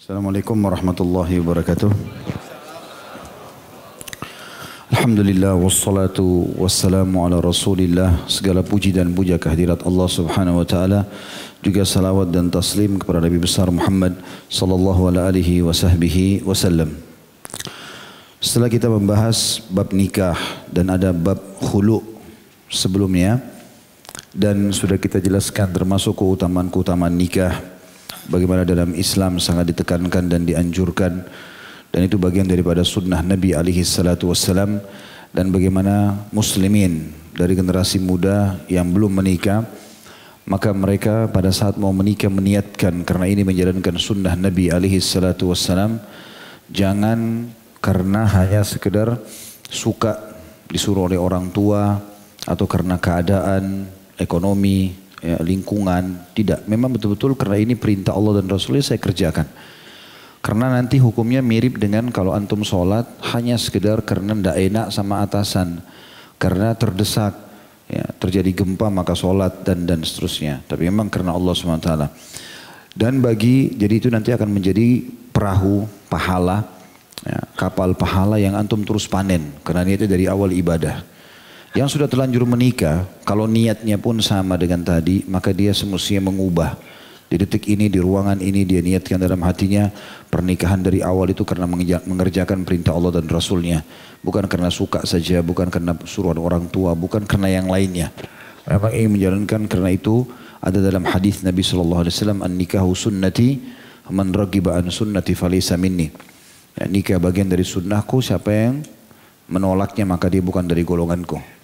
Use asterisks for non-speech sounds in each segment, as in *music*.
Assalamualaikum warahmatullahi wabarakatuh. Alhamdulillah wassalatu wassalamu ala rasulillah. Segala puji dan puja kehadirat Allah subhanahu wa ta'ala. Juga salawat dan taslim kepada Nabi besar Muhammad Sallallahu alaihi wa sahbihi wasallam. Setelah kita membahas bab nikah dan ada bab khulu sebelumnya Dan sudah kita jelaskan termasuk keutamaan-keutamaan nikah Bagaimana dalam Islam sangat ditekankan dan dianjurkan. Dan itu bagian daripada sunnah Nabi alaihi salatu wassalam. Dan bagaimana muslimin dari generasi muda yang belum menikah maka mereka pada saat mau menikah meniatkan karena ini menjalankan sunnah Nabi alaihi salatu wassalam. Jangan karena hanya sekedar suka disuruh oleh orang tua atau karena keadaan ekonomi ya, lingkungan tidak memang betul-betul karena ini perintah Allah dan Rasulnya saya kerjakan karena nanti hukumnya mirip dengan kalau antum sholat hanya sekedar karena tidak enak sama atasan. Karena terdesak, ya, terjadi gempa maka sholat dan dan seterusnya. Tapi memang karena Allah SWT. Dan bagi, jadi itu nanti akan menjadi perahu pahala, ya, kapal pahala yang antum terus panen. Karena niatnya dari awal ibadah. Yang sudah terlanjur menikah, kalau niatnya pun sama dengan tadi, maka dia semestinya mengubah di detik ini, di ruangan ini dia niatkan dalam hatinya pernikahan dari awal itu karena mengerjakan perintah Allah dan Rasulnya. Bukan karena suka saja, bukan karena suruhan orang tua, bukan karena yang lainnya. Memang ingin menjalankan karena itu ada dalam hadis Nabi Sallallahu Alaihi Wasallam an nikahu sunnati man ragiba an sunnati falisa minni. Ya, nikah bagian dari sunnahku siapa yang menolaknya maka dia bukan dari golonganku.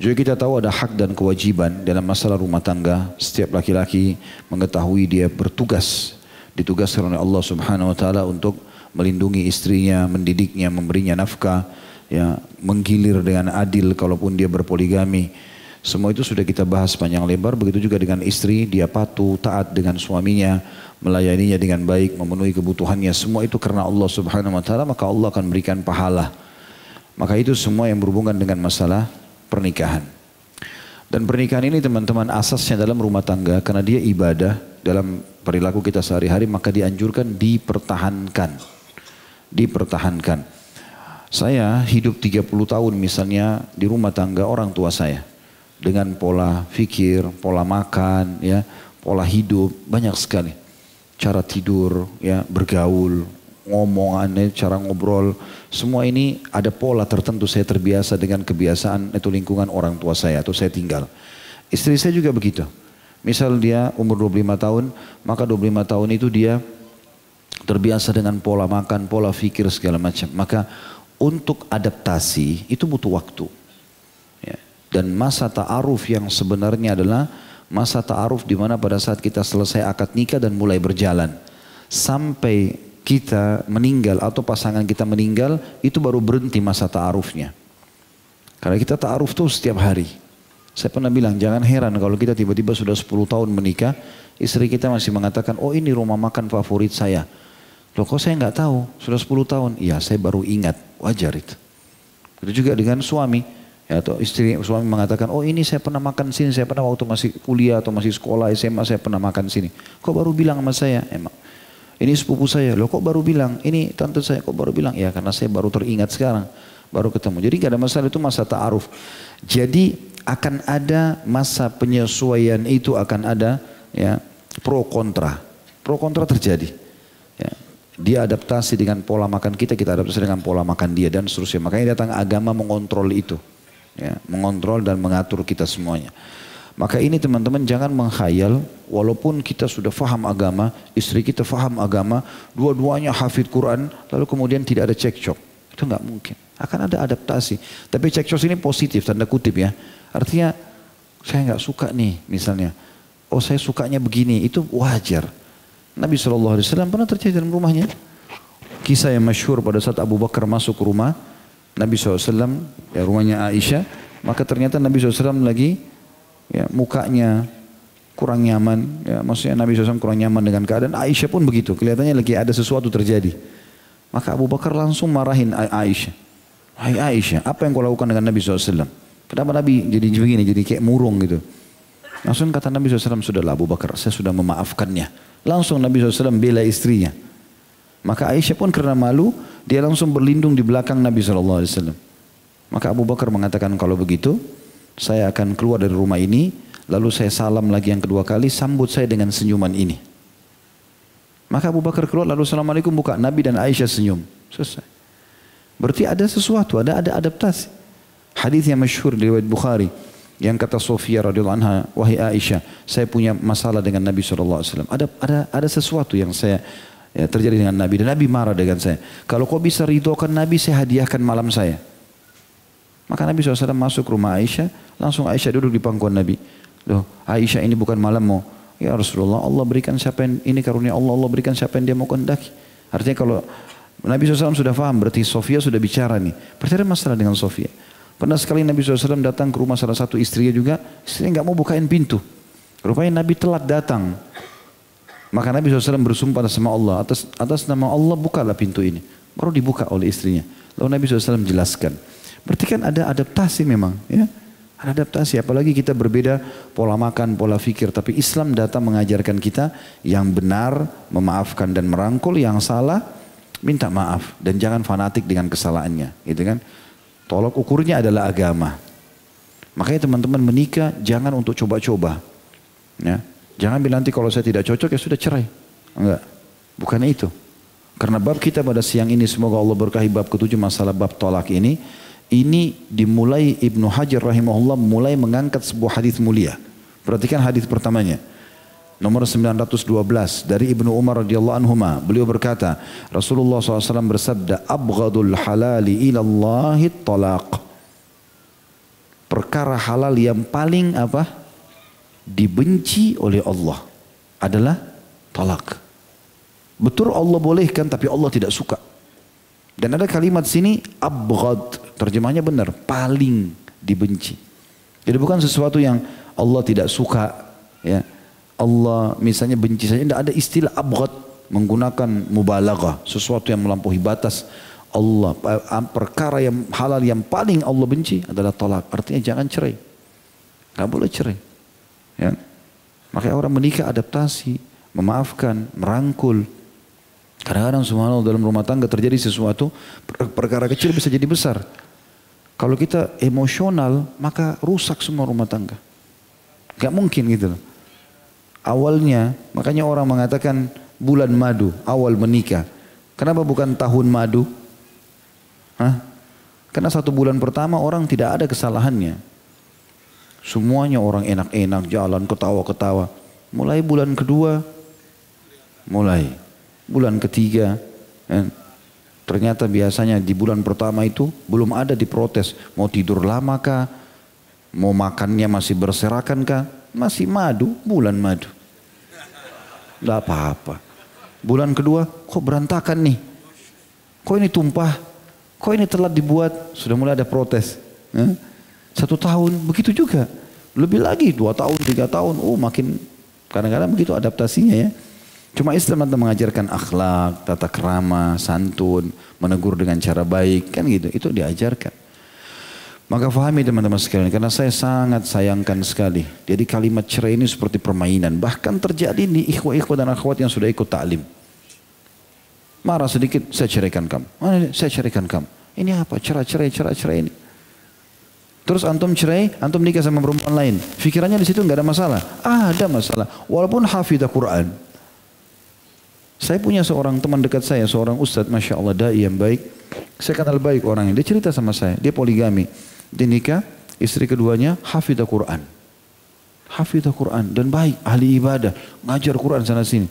Juga kita tahu ada hak dan kewajiban dalam masalah rumah tangga. Setiap laki-laki mengetahui dia bertugas. Ditugaskan oleh Allah subhanahu wa ta'ala untuk melindungi istrinya, mendidiknya, memberinya nafkah. Ya, menggilir dengan adil kalaupun dia berpoligami. Semua itu sudah kita bahas panjang lebar. Begitu juga dengan istri, dia patuh, taat dengan suaminya, melayaninya dengan baik, memenuhi kebutuhannya. Semua itu karena Allah subhanahu wa ta'ala, maka Allah akan berikan pahala. Maka itu semua yang berhubungan dengan masalah pernikahan. Dan pernikahan ini teman-teman asasnya dalam rumah tangga karena dia ibadah dalam perilaku kita sehari-hari maka dianjurkan dipertahankan. Dipertahankan. Saya hidup 30 tahun misalnya di rumah tangga orang tua saya. Dengan pola fikir, pola makan, ya, pola hidup, banyak sekali. Cara tidur, ya, bergaul, ngomongannya, cara ngobrol, semua ini ada pola tertentu saya terbiasa dengan kebiasaan itu lingkungan orang tua saya atau saya tinggal. Istri saya juga begitu. Misal dia umur 25 tahun, maka 25 tahun itu dia terbiasa dengan pola makan, pola fikir segala macam. Maka untuk adaptasi itu butuh waktu. Ya. Dan masa ta'aruf yang sebenarnya adalah masa ta'aruf di mana pada saat kita selesai akad nikah dan mulai berjalan. Sampai kita meninggal atau pasangan kita meninggal itu baru berhenti masa ta'arufnya. Karena kita ta'aruf tuh setiap hari. Saya pernah bilang jangan heran kalau kita tiba-tiba sudah 10 tahun menikah, istri kita masih mengatakan, oh ini rumah makan favorit saya. Loh kok saya nggak tahu, sudah 10 tahun. Iya saya baru ingat, wajar itu. Itu juga dengan suami. Ya, atau istri suami mengatakan, oh ini saya pernah makan sini, saya pernah waktu masih kuliah atau masih sekolah SMA saya pernah makan sini. Kok baru bilang sama saya? Emang ini sepupu saya, loh kok baru bilang, ini tante saya kok baru bilang, ya karena saya baru teringat sekarang, baru ketemu. Jadi gak ada masalah itu masa ta'aruf. Jadi akan ada masa penyesuaian itu akan ada ya pro kontra. Pro kontra terjadi. Ya. Dia adaptasi dengan pola makan kita, kita adaptasi dengan pola makan dia dan seterusnya. Makanya datang agama mengontrol itu. Ya, mengontrol dan mengatur kita semuanya. Maka ini teman-teman jangan menghayal walaupun kita sudah faham agama, istri kita faham agama, dua-duanya hafid Quran, lalu kemudian tidak ada cekcok. Itu nggak mungkin. Akan ada adaptasi. Tapi cekcok ini positif, tanda kutip ya. Artinya saya nggak suka nih misalnya. Oh saya sukanya begini, itu wajar. Nabi SAW pernah terjadi dalam rumahnya. Kisah yang masyhur pada saat Abu Bakar masuk rumah Nabi SAW, ya rumahnya Aisyah, maka ternyata Nabi SAW lagi ya, mukanya kurang nyaman. Ya, maksudnya Nabi SAW kurang nyaman dengan keadaan. Aisyah pun begitu. Kelihatannya lagi ada sesuatu terjadi. Maka Abu Bakar langsung marahin Aisyah. Hai Aisyah, apa yang kau lakukan dengan Nabi SAW? Kenapa Nabi jadi begini, jadi kayak murung gitu. Langsung kata Nabi SAW, sudahlah Abu Bakar, saya sudah memaafkannya. Langsung Nabi SAW bela istrinya. Maka Aisyah pun karena malu, dia langsung berlindung di belakang Nabi SAW. Maka Abu Bakar mengatakan kalau begitu, saya akan keluar dari rumah ini, lalu saya salam lagi yang kedua kali, sambut saya dengan senyuman ini. Maka Abu Bakar keluar lalu Assalamualaikum buka. Nabi dan Aisyah senyum. Selesai. Berarti ada sesuatu, ada ada adaptasi. Hadis yang masyhur di riwayat Bukhari yang kata Sofia radhiyallahu anha, wahai Aisyah, saya punya masalah dengan Nabi SAW. Ada ada ada sesuatu yang saya ya, terjadi dengan Nabi dan Nabi marah dengan saya. Kalau kau bisa ridhokan Nabi, saya hadiahkan malam saya. Maka Nabi SAW masuk rumah Aisyah, langsung Aisyah duduk di pangkuan Nabi. Loh, Aisyah ini bukan malammu. Ya Rasulullah, Allah berikan siapa yang ini karunia Allah, Allah berikan siapa yang dia mau kehendaki. Artinya kalau Nabi SAW sudah paham, berarti Sofia sudah bicara nih. Berarti ada masalah dengan Sofia. Pernah sekali Nabi SAW datang ke rumah salah satu istrinya juga, istrinya nggak mau bukain pintu. Rupanya Nabi telat datang. Maka Nabi SAW bersumpah atas nama Allah, atas, atas nama Allah bukalah pintu ini. Baru dibuka oleh istrinya. Lalu Nabi SAW jelaskan. Berarti kan ada adaptasi memang. ya. Adaptasi apalagi kita berbeda pola makan, pola fikir. Tapi Islam datang mengajarkan kita yang benar memaafkan dan merangkul yang salah minta maaf. Dan jangan fanatik dengan kesalahannya gitu kan. Tolok ukurnya adalah agama. Makanya teman-teman menikah jangan untuk coba-coba ya. Jangan bilang nanti kalau saya tidak cocok ya sudah cerai. Enggak. Bukan itu. Karena bab kita pada siang ini semoga Allah berkahi bab ketujuh masalah bab tolak ini ini dimulai Ibnu Hajar rahimahullah mulai mengangkat sebuah hadis mulia. Perhatikan hadis pertamanya. Nomor 912 dari Ibnu Umar radhiyallahu anhu beliau berkata Rasulullah SAW bersabda abghadul halali ilallahi talaq perkara halal yang paling apa? Dibenci oleh Allah adalah talak betul Allah bolehkan tapi Allah tidak suka. Dan ada kalimat sini abghad Terjemahnya benar, paling dibenci. Jadi bukan sesuatu yang Allah tidak suka, ya. Allah misalnya benci saja, tidak ada istilah abghad menggunakan mubalaghah, sesuatu yang melampaui batas. Allah perkara yang halal yang paling Allah benci adalah talak. Artinya jangan cerai. Gak boleh cerai. Ya. Makanya orang menikah adaptasi, memaafkan, merangkul. Kadang-kadang subhanallah dalam rumah tangga terjadi sesuatu, perkara kecil bisa jadi besar. Kalau kita emosional, maka rusak semua rumah tangga. Gak mungkin gitu loh. Awalnya, makanya orang mengatakan bulan madu, awal menikah. Kenapa bukan tahun madu? Hah? Karena satu bulan pertama orang tidak ada kesalahannya. Semuanya orang enak-enak, jalan ketawa-ketawa. Mulai bulan kedua, mulai. Bulan ketiga, kan? Ternyata biasanya di bulan pertama itu belum ada diprotes. Mau tidur lama kah? Mau makannya masih berserakan kah? Masih madu, bulan madu. Tidak apa-apa. Bulan kedua, kok berantakan nih? Kok ini tumpah? Kok ini telat dibuat? Sudah mulai ada protes. Satu tahun, begitu juga. Lebih lagi, dua tahun, tiga tahun. Oh makin kadang-kadang begitu adaptasinya ya. Cuma Islam datang mengajarkan akhlak, tata kerama, santun, menegur dengan cara baik, kan gitu. Itu diajarkan. Maka fahami teman-teman sekalian, karena saya sangat sayangkan sekali. Jadi kalimat cerai ini seperti permainan. Bahkan terjadi di ikhwah-ikhwah dan akhwat yang sudah ikut ta'lim. Marah sedikit, saya ceraikan kamu. Mana saya ceraikan kamu. Ini apa? Cerai, cerai, cerai, cerai ini. Terus antum cerai, antum nikah sama perempuan lain. Fikirannya di situ nggak ada masalah. Ah, ada masalah. Walaupun hafidah Quran. Saya punya seorang teman dekat saya, seorang ustadz, masya Allah, dai yang baik. Saya kenal baik orangnya. Dia cerita sama saya, dia poligami. Dia nikah, istri keduanya hafidah Quran. Hafidah Quran dan baik, ahli ibadah, ngajar Quran sana sini.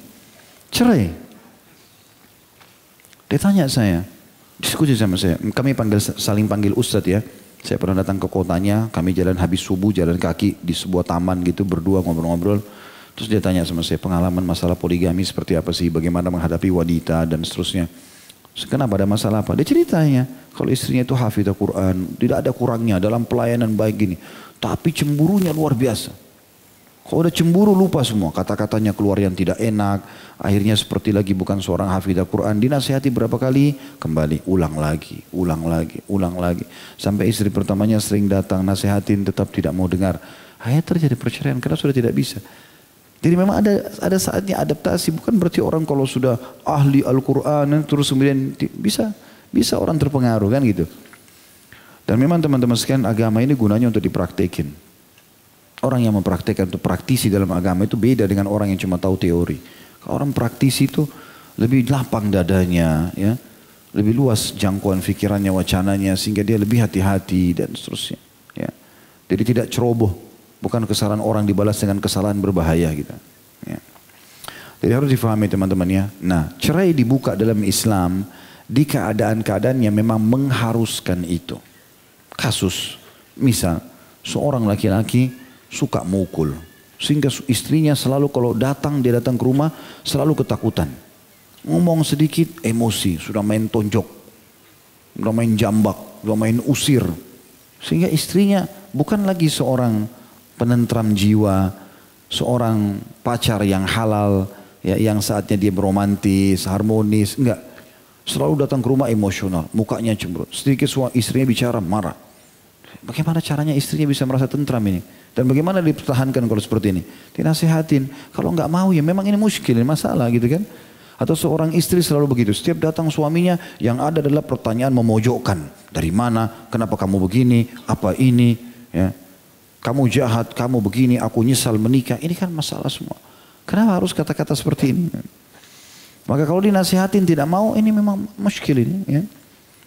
Cerai. Dia tanya saya, diskusi sama saya. Kami panggil saling panggil ustadz ya. Saya pernah datang ke kotanya, kami jalan habis subuh, jalan kaki di sebuah taman gitu, berdua ngobrol-ngobrol. Terus dia tanya sama saya pengalaman masalah poligami seperti apa sih, bagaimana menghadapi wanita dan seterusnya. Kenapa ada masalah apa? Dia ceritanya, kalau istrinya itu hafidah Quran, tidak ada kurangnya dalam pelayanan baik gini. Tapi cemburunya luar biasa. Kalau udah cemburu lupa semua, kata-katanya keluar yang tidak enak. Akhirnya seperti lagi bukan seorang hafidah Quran. Dinasihati berapa kali, kembali ulang lagi, ulang lagi, ulang lagi. Sampai istri pertamanya sering datang nasihatin tetap tidak mau dengar. Akhirnya terjadi perceraian karena sudah tidak bisa. Jadi memang ada ada saatnya adaptasi bukan berarti orang kalau sudah ahli Al-Qur'an terus kemudian bisa bisa orang terpengaruh kan gitu. Dan memang teman-teman sekalian agama ini gunanya untuk dipraktekin. Orang yang mempraktekkan untuk praktisi dalam agama itu beda dengan orang yang cuma tahu teori. Kalau orang praktisi itu lebih lapang dadanya ya, lebih luas jangkauan pikirannya, wacananya sehingga dia lebih hati-hati dan seterusnya. Ya. Jadi tidak ceroboh Bukan kesalahan orang dibalas dengan kesalahan berbahaya gitu. Ya. Jadi harus difahami teman-teman ya. Nah cerai dibuka dalam Islam di keadaan-keadaan yang memang mengharuskan itu. Kasus misal seorang laki-laki suka mukul. Sehingga istrinya selalu kalau datang dia datang ke rumah selalu ketakutan. Ngomong sedikit emosi sudah main tonjok. Sudah main jambak, sudah main usir. Sehingga istrinya bukan lagi seorang penentram jiwa, seorang pacar yang halal, ya, yang saatnya dia beromantis, harmonis, enggak. Selalu datang ke rumah emosional, mukanya cemberut. Sedikit suami istrinya bicara marah. Bagaimana caranya istrinya bisa merasa tentram ini? Dan bagaimana dipertahankan kalau seperti ini? Dinasehatin. Kalau enggak mau ya memang ini muskil, ini masalah gitu kan. Atau seorang istri selalu begitu. Setiap datang suaminya yang ada adalah pertanyaan memojokkan. Dari mana? Kenapa kamu begini? Apa ini? Ya kamu jahat, kamu begini, aku nyesal menikah. Ini kan masalah semua. Kenapa harus kata-kata seperti ini? Maka kalau dinasihatin tidak mau, ini memang muskil ini. Ya.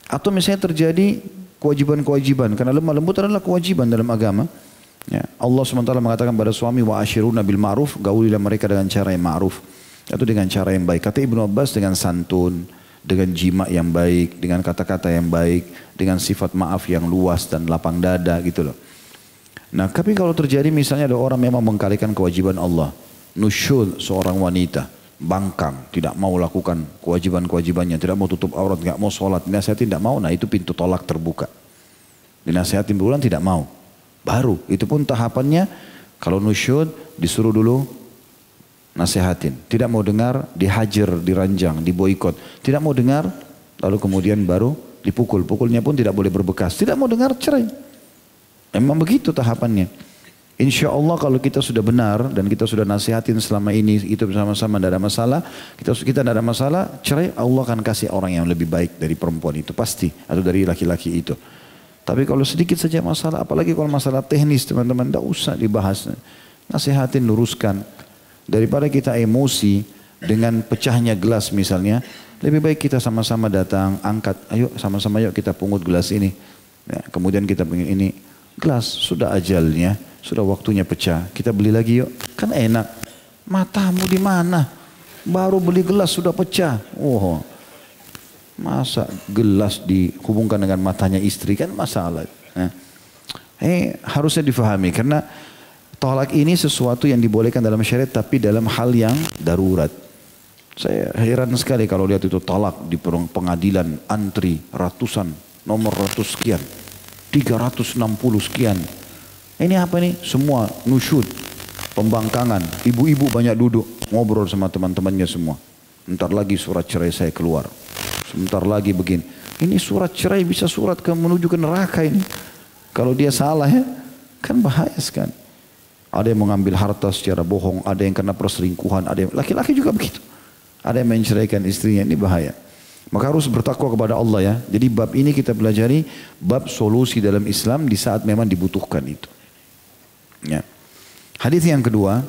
Atau misalnya terjadi kewajiban-kewajiban. Karena lemah lembut adalah kewajiban dalam agama. Ya. Allah SWT mengatakan pada suami, wa ashiruna bil ma'ruf, gaulilah mereka dengan cara yang ma'ruf. Atau dengan cara yang baik. Kata Ibnu Abbas dengan santun, dengan jima yang baik, dengan kata-kata yang baik, dengan sifat maaf yang luas dan lapang dada gitu loh. Nah, tapi kalau terjadi misalnya ada orang memang mengkalikan kewajiban Allah, nusyul seorang wanita, bangkang, tidak mau lakukan kewajiban-kewajibannya, tidak mau tutup aurat, tidak mau sholat, dinasihatin tidak mau, nah itu pintu tolak terbuka. Dinasihatin berulang tidak mau. Baru, itu pun tahapannya kalau nusyud disuruh dulu nasihatin. Tidak mau dengar, dihajar, diranjang, diboikot. Tidak mau dengar, lalu kemudian baru dipukul. Pukulnya pun tidak boleh berbekas. Tidak mau dengar, cerai. Memang begitu tahapannya. Insya Allah kalau kita sudah benar dan kita sudah nasihatin selama ini itu bersama-sama tidak ada masalah, kita kita tidak ada masalah, cerai Allah akan kasih orang yang lebih baik dari perempuan itu pasti atau dari laki-laki itu. Tapi kalau sedikit saja masalah, apalagi kalau masalah teknis teman-teman, tidak usah dibahas. Nasihatin, luruskan. Daripada kita emosi dengan pecahnya gelas misalnya, lebih baik kita sama-sama datang, angkat, ayo sama-sama yuk kita pungut gelas ini. Ya, kemudian kita pengen ini, gelas sudah ajalnya, sudah waktunya pecah. Kita beli lagi yuk. Kan enak. Matamu di mana? Baru beli gelas sudah pecah. Oh. Masa gelas dihubungkan dengan matanya istri kan masalah. Nah. Eh harusnya difahami karena tolak ini sesuatu yang dibolehkan dalam syariat tapi dalam hal yang darurat. Saya heran sekali kalau lihat itu tolak di pengadilan antri ratusan nomor ratus sekian. 360 sekian. Ini apa nih? Semua nusyud, pembangkangan. Ibu-ibu banyak duduk, ngobrol sama teman-temannya semua. Ntar lagi surat cerai saya keluar. Sebentar lagi begini. Ini surat cerai bisa surat ke menuju ke neraka ini. Kalau dia salah ya, kan bahaya sekali. Ada yang mengambil harta secara bohong, ada yang kena perselingkuhan, ada yang laki-laki juga begitu. Ada yang menceraikan istrinya, ini bahaya. Maka harus bertakwa kepada Allah ya. Jadi bab ini kita pelajari bab solusi dalam Islam di saat memang dibutuhkan itu. Ya. Hadis yang kedua,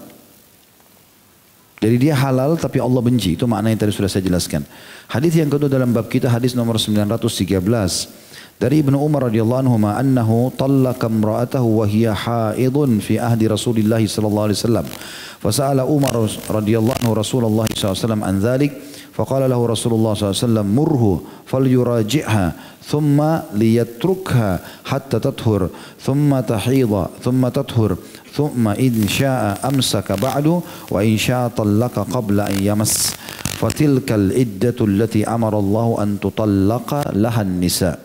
jadi dia halal tapi Allah benci. Itu makna yang tadi sudah saya jelaskan. Hadis yang kedua dalam bab kita hadis nomor 913 dari Ibnu Umar radhiyallahu anhu annahu talaqa imra'atahu wa hiya haidun fi ahdi Rasulillah sallallahu alaihi wasallam. Fasa'ala Umar radhiyallahu anhu Rasulullah sallallahu alaihi wasallam an dzalik فقال له رسول الله صلى الله عليه وسلم مره فليراجعها ثم ليتركها حتى تطهر ثم تحيض ثم تطهر ثم إن شاء أمسك بعد وإن شاء طلق قبل أن يمس فتلك العدة التي أمر الله أن تطلق لها النساء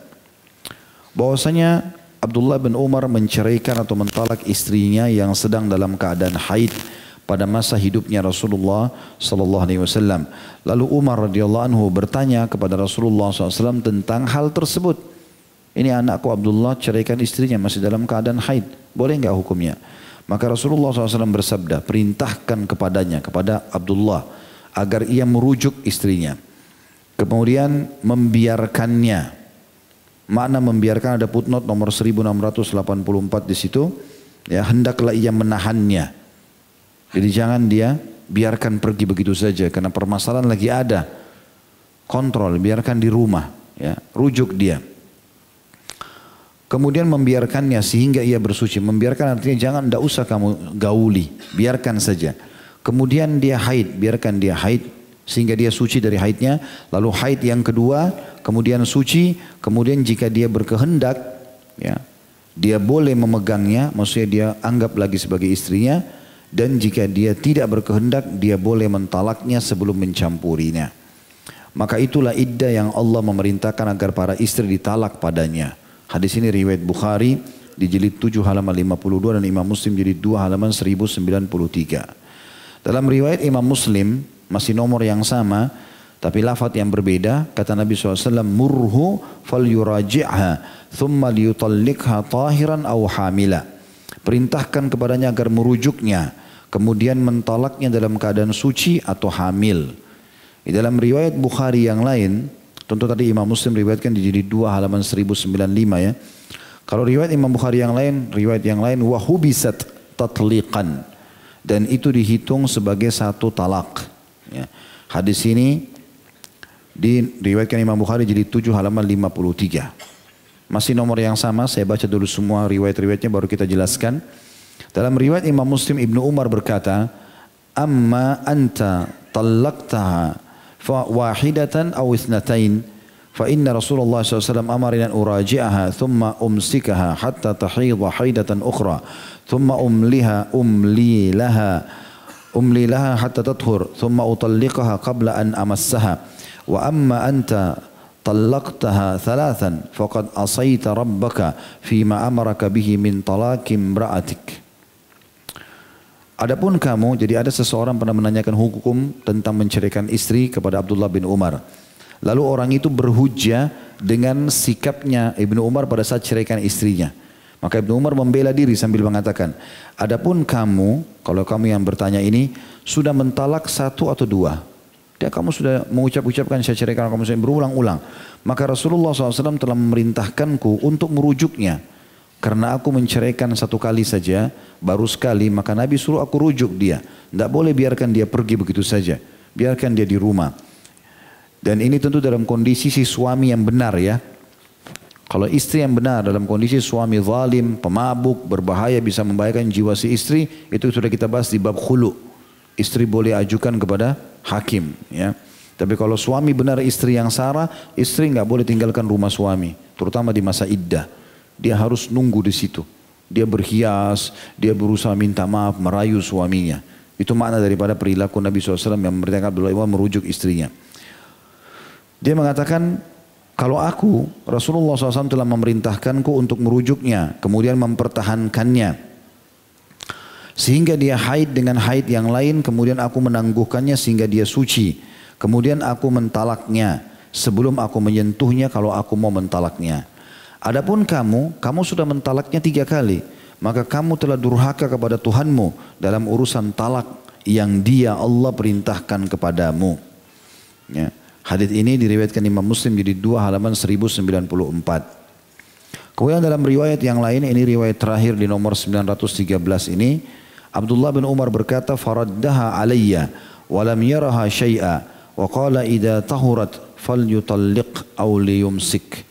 bahwasanya Abdullah bin Umar menceraikan atau mentalak istrinya yang sedang dalam keadaan haid pada masa hidupnya Rasulullah sallallahu alaihi wasallam. Lalu Umar radhiyallahu anhu bertanya kepada Rasulullah SAW tentang hal tersebut. Ini anakku Abdullah ceraikan istrinya masih dalam keadaan haid. Boleh enggak hukumnya? Maka Rasulullah SAW bersabda, perintahkan kepadanya, kepada Abdullah, agar ia merujuk istrinya. Kemudian membiarkannya. Makna membiarkan ada putnot nomor 1684 di situ. Ya, hendaklah ia menahannya. Jadi jangan dia biarkan pergi begitu saja karena permasalahan lagi ada. Kontrol, biarkan di rumah, ya, rujuk dia. Kemudian membiarkannya sehingga ia bersuci. Membiarkan artinya jangan, tidak usah kamu gauli, biarkan saja. Kemudian dia haid, biarkan dia haid sehingga dia suci dari haidnya. Lalu haid yang kedua, kemudian suci, kemudian jika dia berkehendak, ya, dia boleh memegangnya, maksudnya dia anggap lagi sebagai istrinya, dan jika dia tidak berkehendak, dia boleh mentalaknya sebelum mencampurinya. Maka itulah iddah yang Allah memerintahkan agar para istri ditalak padanya. Hadis ini riwayat Bukhari di jilid 7 halaman 52 dan Imam Muslim jilid 2 halaman 1093. Dalam riwayat Imam Muslim masih nomor yang sama tapi lafaz yang berbeda kata Nabi SAW murhu fal yuraji'ha thumma liyutallikha tahiran aw hamila perintahkan kepadanya agar merujuknya kemudian mentalaknya dalam keadaan suci atau hamil di dalam riwayat Bukhari yang lain tentu tadi Imam Muslim riwayatkan di jilid 2 halaman 1095 ya kalau riwayat Imam Bukhari yang lain riwayat yang lain wahubisat tatliqan dan itu dihitung sebagai satu talak. Ya. Hadis ini Diriwayatkan Imam Bukhari jadi 7 halaman 53. Masih nomor yang sama, saya baca dulu semua riwayat-riwayatnya baru kita jelaskan. Dalam riwayat Imam Muslim Ibnu Umar berkata, "Amma anta talaqtaha fa wahidatan aw ithnatain fa inna Rasulullah SAW amarina uraji'aha thumma umsikaha hatta tahidha haidatan ukhra thumma umliha umli laha umli laha hatta tathur thumma utalliqaha qabla an amassaha." أمسها وأما أنت طلقتها ثلاثا فقد أصيت ربك فيما أمرك به من طلاق امرأتك Adapun kamu, jadi ada seseorang pernah menanyakan hukum tentang menceraikan istri kepada Abdullah bin Umar. Lalu orang itu berhujjah dengan sikapnya Ibnu Umar pada saat ceraikan istrinya. Maka Ibnu Umar membela diri sambil mengatakan, Adapun kamu, kalau kamu yang bertanya ini, sudah mentalak satu atau dua. Dia kamu sudah mengucap-ucapkan saya ceraikan kamu saya berulang-ulang. Maka Rasulullah SAW telah memerintahkanku untuk merujuknya. Karena aku menceraikan satu kali saja, baru sekali, maka Nabi suruh aku rujuk dia. Tidak boleh biarkan dia pergi begitu saja. Biarkan dia di rumah. Dan ini tentu dalam kondisi si suami yang benar ya. Kalau istri yang benar dalam kondisi suami zalim, pemabuk, berbahaya bisa membahayakan jiwa si istri, itu sudah kita bahas di bab khulu. Istri boleh ajukan kepada hakim, ya. Tapi kalau suami benar istri yang sarah, istri nggak boleh tinggalkan rumah suami, terutama di masa iddah. Dia harus nunggu di situ. Dia berhias, dia berusaha minta maaf, merayu suaminya. Itu makna daripada perilaku Nabi SAW yang memerintahkan Abdullah Iwan merujuk istrinya. Dia mengatakan, kalau aku, Rasulullah SAW telah memerintahkanku untuk merujuknya, kemudian mempertahankannya. Sehingga dia haid dengan haid yang lain, kemudian aku menangguhkannya sehingga dia suci. Kemudian aku mentalaknya, sebelum aku menyentuhnya kalau aku mau mentalaknya. Adapun kamu, kamu sudah mentalaknya tiga kali. Maka kamu telah durhaka kepada Tuhanmu dalam urusan talak yang dia Allah perintahkan kepadamu. Ya. Hadis ini diriwayatkan Imam Muslim jadi dua halaman 1094. Kemudian dalam riwayat yang lain, ini riwayat terakhir di nomor 913 ini, Abdullah bin Umar berkata, "Faraddaha alayya wa lam yaraha syai'a wa qala idza tahurat falyutalliq aw liyumsik."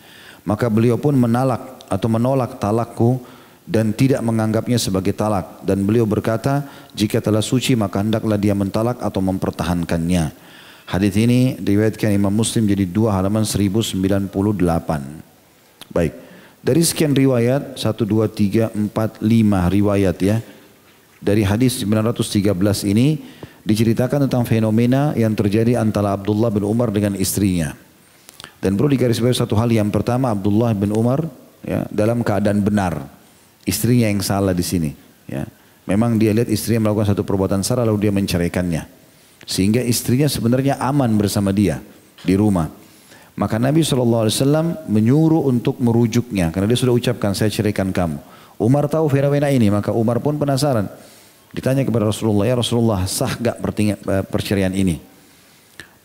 Maka beliau pun menalak atau menolak talakku dan tidak menganggapnya sebagai talak dan beliau berkata, "Jika telah suci maka hendaklah dia mentalak atau mempertahankannya." Hadis ini diriwayatkan Imam Muslim jadi dua halaman 1098. Baik. Dari sekian riwayat, 1, 2, 3, 4, 5 riwayat ya. Dari hadis 913 ini diceritakan tentang fenomena yang terjadi antara Abdullah bin Umar dengan istrinya. Dan perlu digarisbawahi satu hal yang pertama Abdullah bin Umar ya, dalam keadaan benar. Istrinya yang salah di sini. Ya. Memang dia lihat istrinya melakukan satu perbuatan salah lalu dia menceraikannya. Sehingga istrinya sebenarnya aman bersama dia di rumah. Maka Nabi SAW menyuruh untuk merujuknya. Karena dia sudah ucapkan saya ceraikan kamu. Umar tahu fenomena ini, maka Umar pun penasaran. Ditanya kepada Rasulullah, ya Rasulullah sah gak eh, perceraian ini?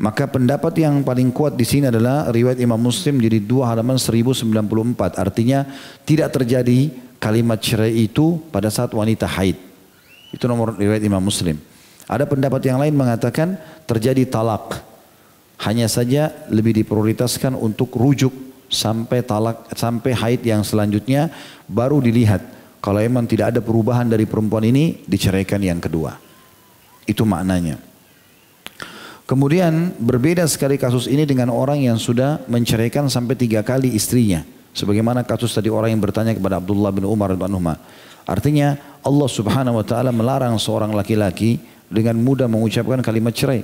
Maka pendapat yang paling kuat di sini adalah riwayat Imam Muslim jadi dua halaman 1094. Artinya tidak terjadi kalimat cerai itu pada saat wanita haid. Itu nomor riwayat Imam Muslim. Ada pendapat yang lain mengatakan terjadi talak. Hanya saja lebih diprioritaskan untuk rujuk sampai talak sampai haid yang selanjutnya baru dilihat kalau memang tidak ada perubahan dari perempuan ini diceraikan yang kedua. Itu maknanya. Kemudian berbeda sekali kasus ini dengan orang yang sudah menceraikan sampai tiga kali istrinya. Sebagaimana kasus tadi orang yang bertanya kepada Abdullah bin Umar bin Umar. Artinya Allah subhanahu wa ta'ala melarang seorang laki-laki dengan mudah mengucapkan kalimat cerai.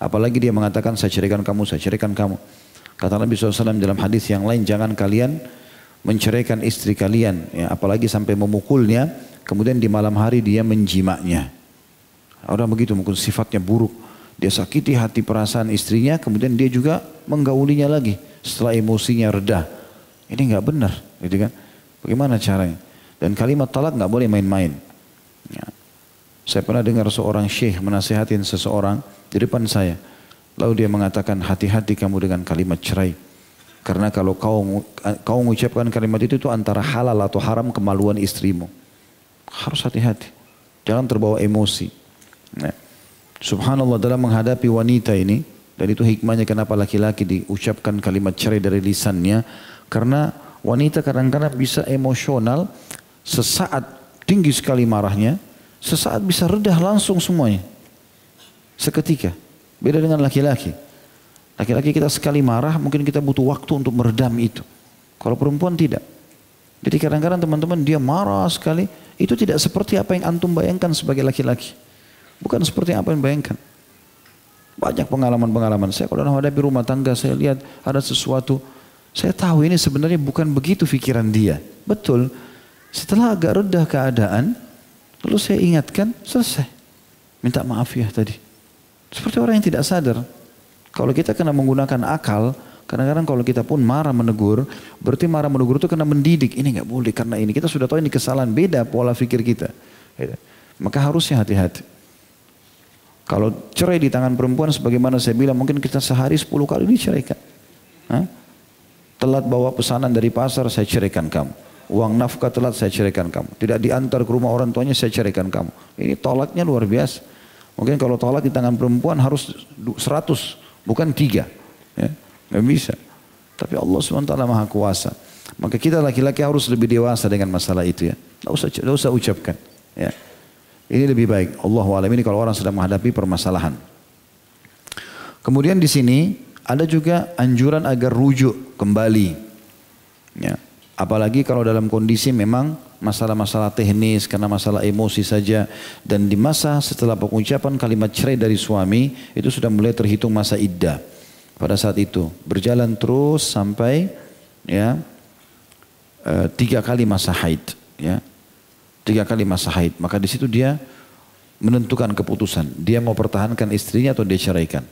Apalagi dia mengatakan saya ceraikan kamu, saya ceraikan kamu. Kata Nabi SAW dalam hadis yang lain, jangan kalian menceraikan istri kalian, ya, apalagi sampai memukulnya, kemudian di malam hari dia menjimaknya. Orang begitu mungkin sifatnya buruk. Dia sakiti hati perasaan istrinya, kemudian dia juga menggaulinya lagi setelah emosinya reda. Ini nggak benar, gitu kan? Bagaimana caranya? Dan kalimat talak nggak boleh main-main. Ya. Saya pernah dengar seorang syekh menasihatin seseorang, di depan saya. Lalu dia mengatakan hati-hati kamu dengan kalimat cerai. Karena kalau kau kau mengucapkan kalimat itu itu antara halal atau haram kemaluan istrimu. Harus hati-hati. Jangan terbawa emosi. Nah, subhanallah dalam menghadapi wanita ini dan itu hikmahnya kenapa laki-laki diucapkan kalimat cerai dari lisannya karena wanita kadang-kadang bisa emosional sesaat tinggi sekali marahnya sesaat bisa redah langsung semuanya seketika. Beda dengan laki-laki. Laki-laki kita sekali marah mungkin kita butuh waktu untuk meredam itu. Kalau perempuan tidak. Jadi kadang-kadang teman-teman dia marah sekali. Itu tidak seperti apa yang antum bayangkan sebagai laki-laki. Bukan seperti apa yang bayangkan. Banyak pengalaman-pengalaman saya kalau menghadapi rumah tangga saya lihat ada sesuatu. Saya tahu ini sebenarnya bukan begitu pikiran dia. Betul. Setelah agak reda keadaan. Lalu saya ingatkan selesai. Minta maaf ya tadi. Seperti orang yang tidak sadar. Kalau kita kena menggunakan akal, kadang-kadang kalau kita pun marah menegur, berarti marah menegur itu kena mendidik. Ini nggak boleh karena ini. Kita sudah tahu ini kesalahan, beda pola pikir kita. Gitu. Maka harusnya hati-hati. Kalau cerai di tangan perempuan sebagaimana saya bilang mungkin kita sehari 10 kali diceraikan. Hah? Telat bawa pesanan dari pasar saya ceraikan kamu. Uang nafkah telat saya ceraikan kamu. Tidak diantar ke rumah orang tuanya saya ceraikan kamu. Ini tolaknya luar biasa. Mungkin kalau tolak di tangan perempuan harus 100, bukan tiga. Ya, gak bisa. Tapi Allah SWT maha kuasa. Maka kita laki-laki harus lebih dewasa dengan masalah itu ya. Tidak usah, tidak usah ucapkan. Ya. Ini lebih baik. Allah alam ini kalau orang sedang menghadapi permasalahan. Kemudian di sini ada juga anjuran agar rujuk kembali. Ya. Apalagi kalau dalam kondisi memang masalah-masalah teknis karena masalah emosi saja. Dan di masa setelah pengucapan kalimat cerai dari suami itu sudah mulai terhitung masa iddah pada saat itu. Berjalan terus sampai ya e, tiga kali masa haid ya. Tiga kali masa haid. Maka di situ dia menentukan keputusan. Dia mau pertahankan istrinya atau dia ceraikan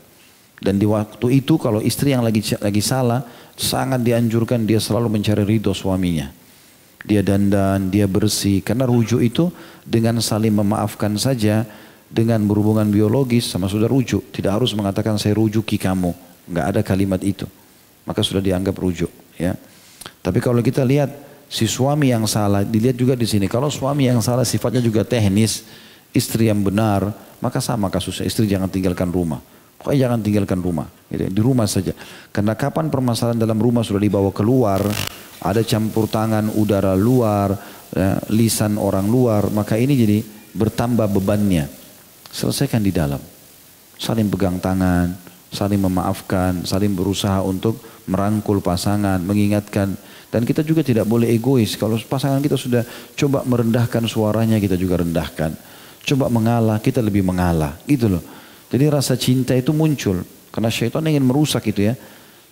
dan di waktu itu kalau istri yang lagi lagi salah sangat dianjurkan dia selalu mencari ridho suaminya dia dandan, dia bersih. Karena rujuk itu dengan saling memaafkan saja, dengan berhubungan biologis sama sudah rujuk. Tidak harus mengatakan saya rujuki kamu. Enggak ada kalimat itu. Maka sudah dianggap rujuk. Ya. Tapi kalau kita lihat si suami yang salah, dilihat juga di sini. Kalau suami yang salah sifatnya juga teknis, istri yang benar, maka sama kasusnya. Istri jangan tinggalkan rumah. Pokoknya jangan tinggalkan rumah. Gitu. Di rumah saja. Karena kapan permasalahan dalam rumah sudah dibawa keluar, ada campur tangan udara luar, ya, lisan orang luar, maka ini jadi bertambah bebannya. Selesaikan di dalam. Saling pegang tangan, saling memaafkan, saling berusaha untuk merangkul pasangan, mengingatkan. Dan kita juga tidak boleh egois. Kalau pasangan kita sudah coba merendahkan suaranya, kita juga rendahkan. Coba mengalah, kita lebih mengalah. Gitu loh. Jadi rasa cinta itu muncul. Karena syaitan ingin merusak itu ya.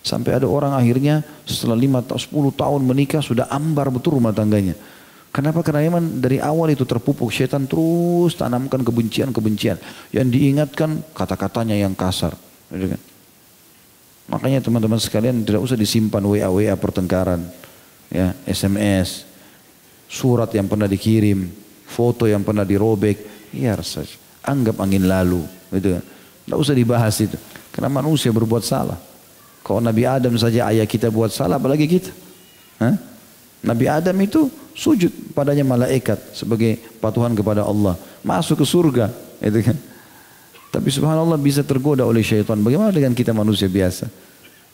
Sampai ada orang akhirnya setelah lima atau sepuluh tahun menikah sudah ambar betul rumah tangganya. Kenapa? Karena memang dari awal itu terpupuk setan terus tanamkan kebencian-kebencian. Yang diingatkan kata-katanya yang kasar. Gitu kan? Makanya teman-teman sekalian tidak usah disimpan WA-WA pertengkaran. ya SMS. surat yang pernah dikirim, foto yang pernah dirobek, biar saja. Anggap angin lalu, gitu kan. Tidak usah dibahas itu. Karena manusia berbuat salah. Kalau Nabi Adam saja ayah kita buat salah, apalagi kita. Hah? Nabi Adam itu sujud padanya malaikat sebagai patuhan kepada Allah. Masuk ke surga. Itu kan. Tapi subhanallah bisa tergoda oleh syaitan. Bagaimana dengan kita manusia biasa?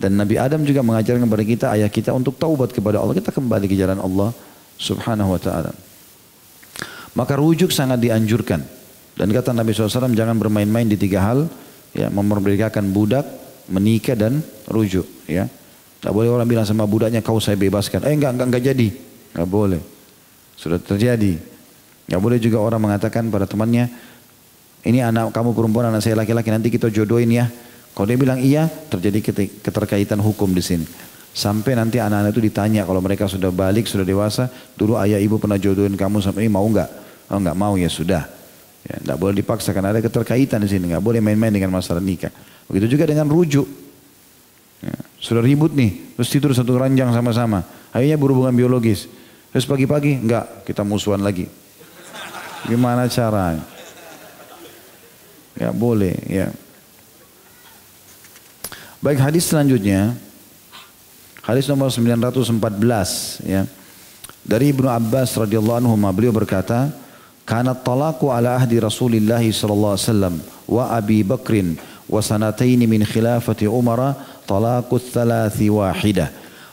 Dan Nabi Adam juga mengajarkan kepada kita, ayah kita untuk taubat kepada Allah. Kita kembali ke jalan Allah subhanahu wa ta'ala. Maka rujuk sangat dianjurkan. Dan kata Nabi SAW, jangan bermain-main di tiga hal. Ya, memerdekakan budak, menikah dan rujuk. Ya. Tak boleh orang bilang sama budaknya, kau saya bebaskan. Eh enggak, enggak, enggak jadi. Enggak boleh. Sudah terjadi. Enggak boleh juga orang mengatakan pada temannya, ini anak kamu perempuan, anak saya laki-laki, nanti kita jodohin ya. Kalau dia bilang iya, terjadi keterkaitan hukum di sini. Sampai nanti anak-anak itu ditanya kalau mereka sudah balik, sudah dewasa, dulu ayah ibu pernah jodohin kamu sampai ini mau enggak? Oh enggak mau ya sudah. Ya, enggak boleh dipaksa karena ada keterkaitan di sini, enggak boleh main-main dengan masalah nikah. Begitu juga dengan rujuk. Ya, sudah ribut nih, terus tidur satu ranjang sama-sama. Akhirnya berhubungan biologis. Terus pagi-pagi, enggak, kita musuhan lagi. Gimana caranya? Ya boleh, ya. Baik hadis selanjutnya hadis nomor 914 ya. Dari Ibnu Abbas radhiyallahu anhu beliau berkata, karena talaku ala ahdi rasulullah sallallahu alaihi wasallam wa Abi Bakrin wa sanataini min khilafati Umar talaku thalathi wahidah.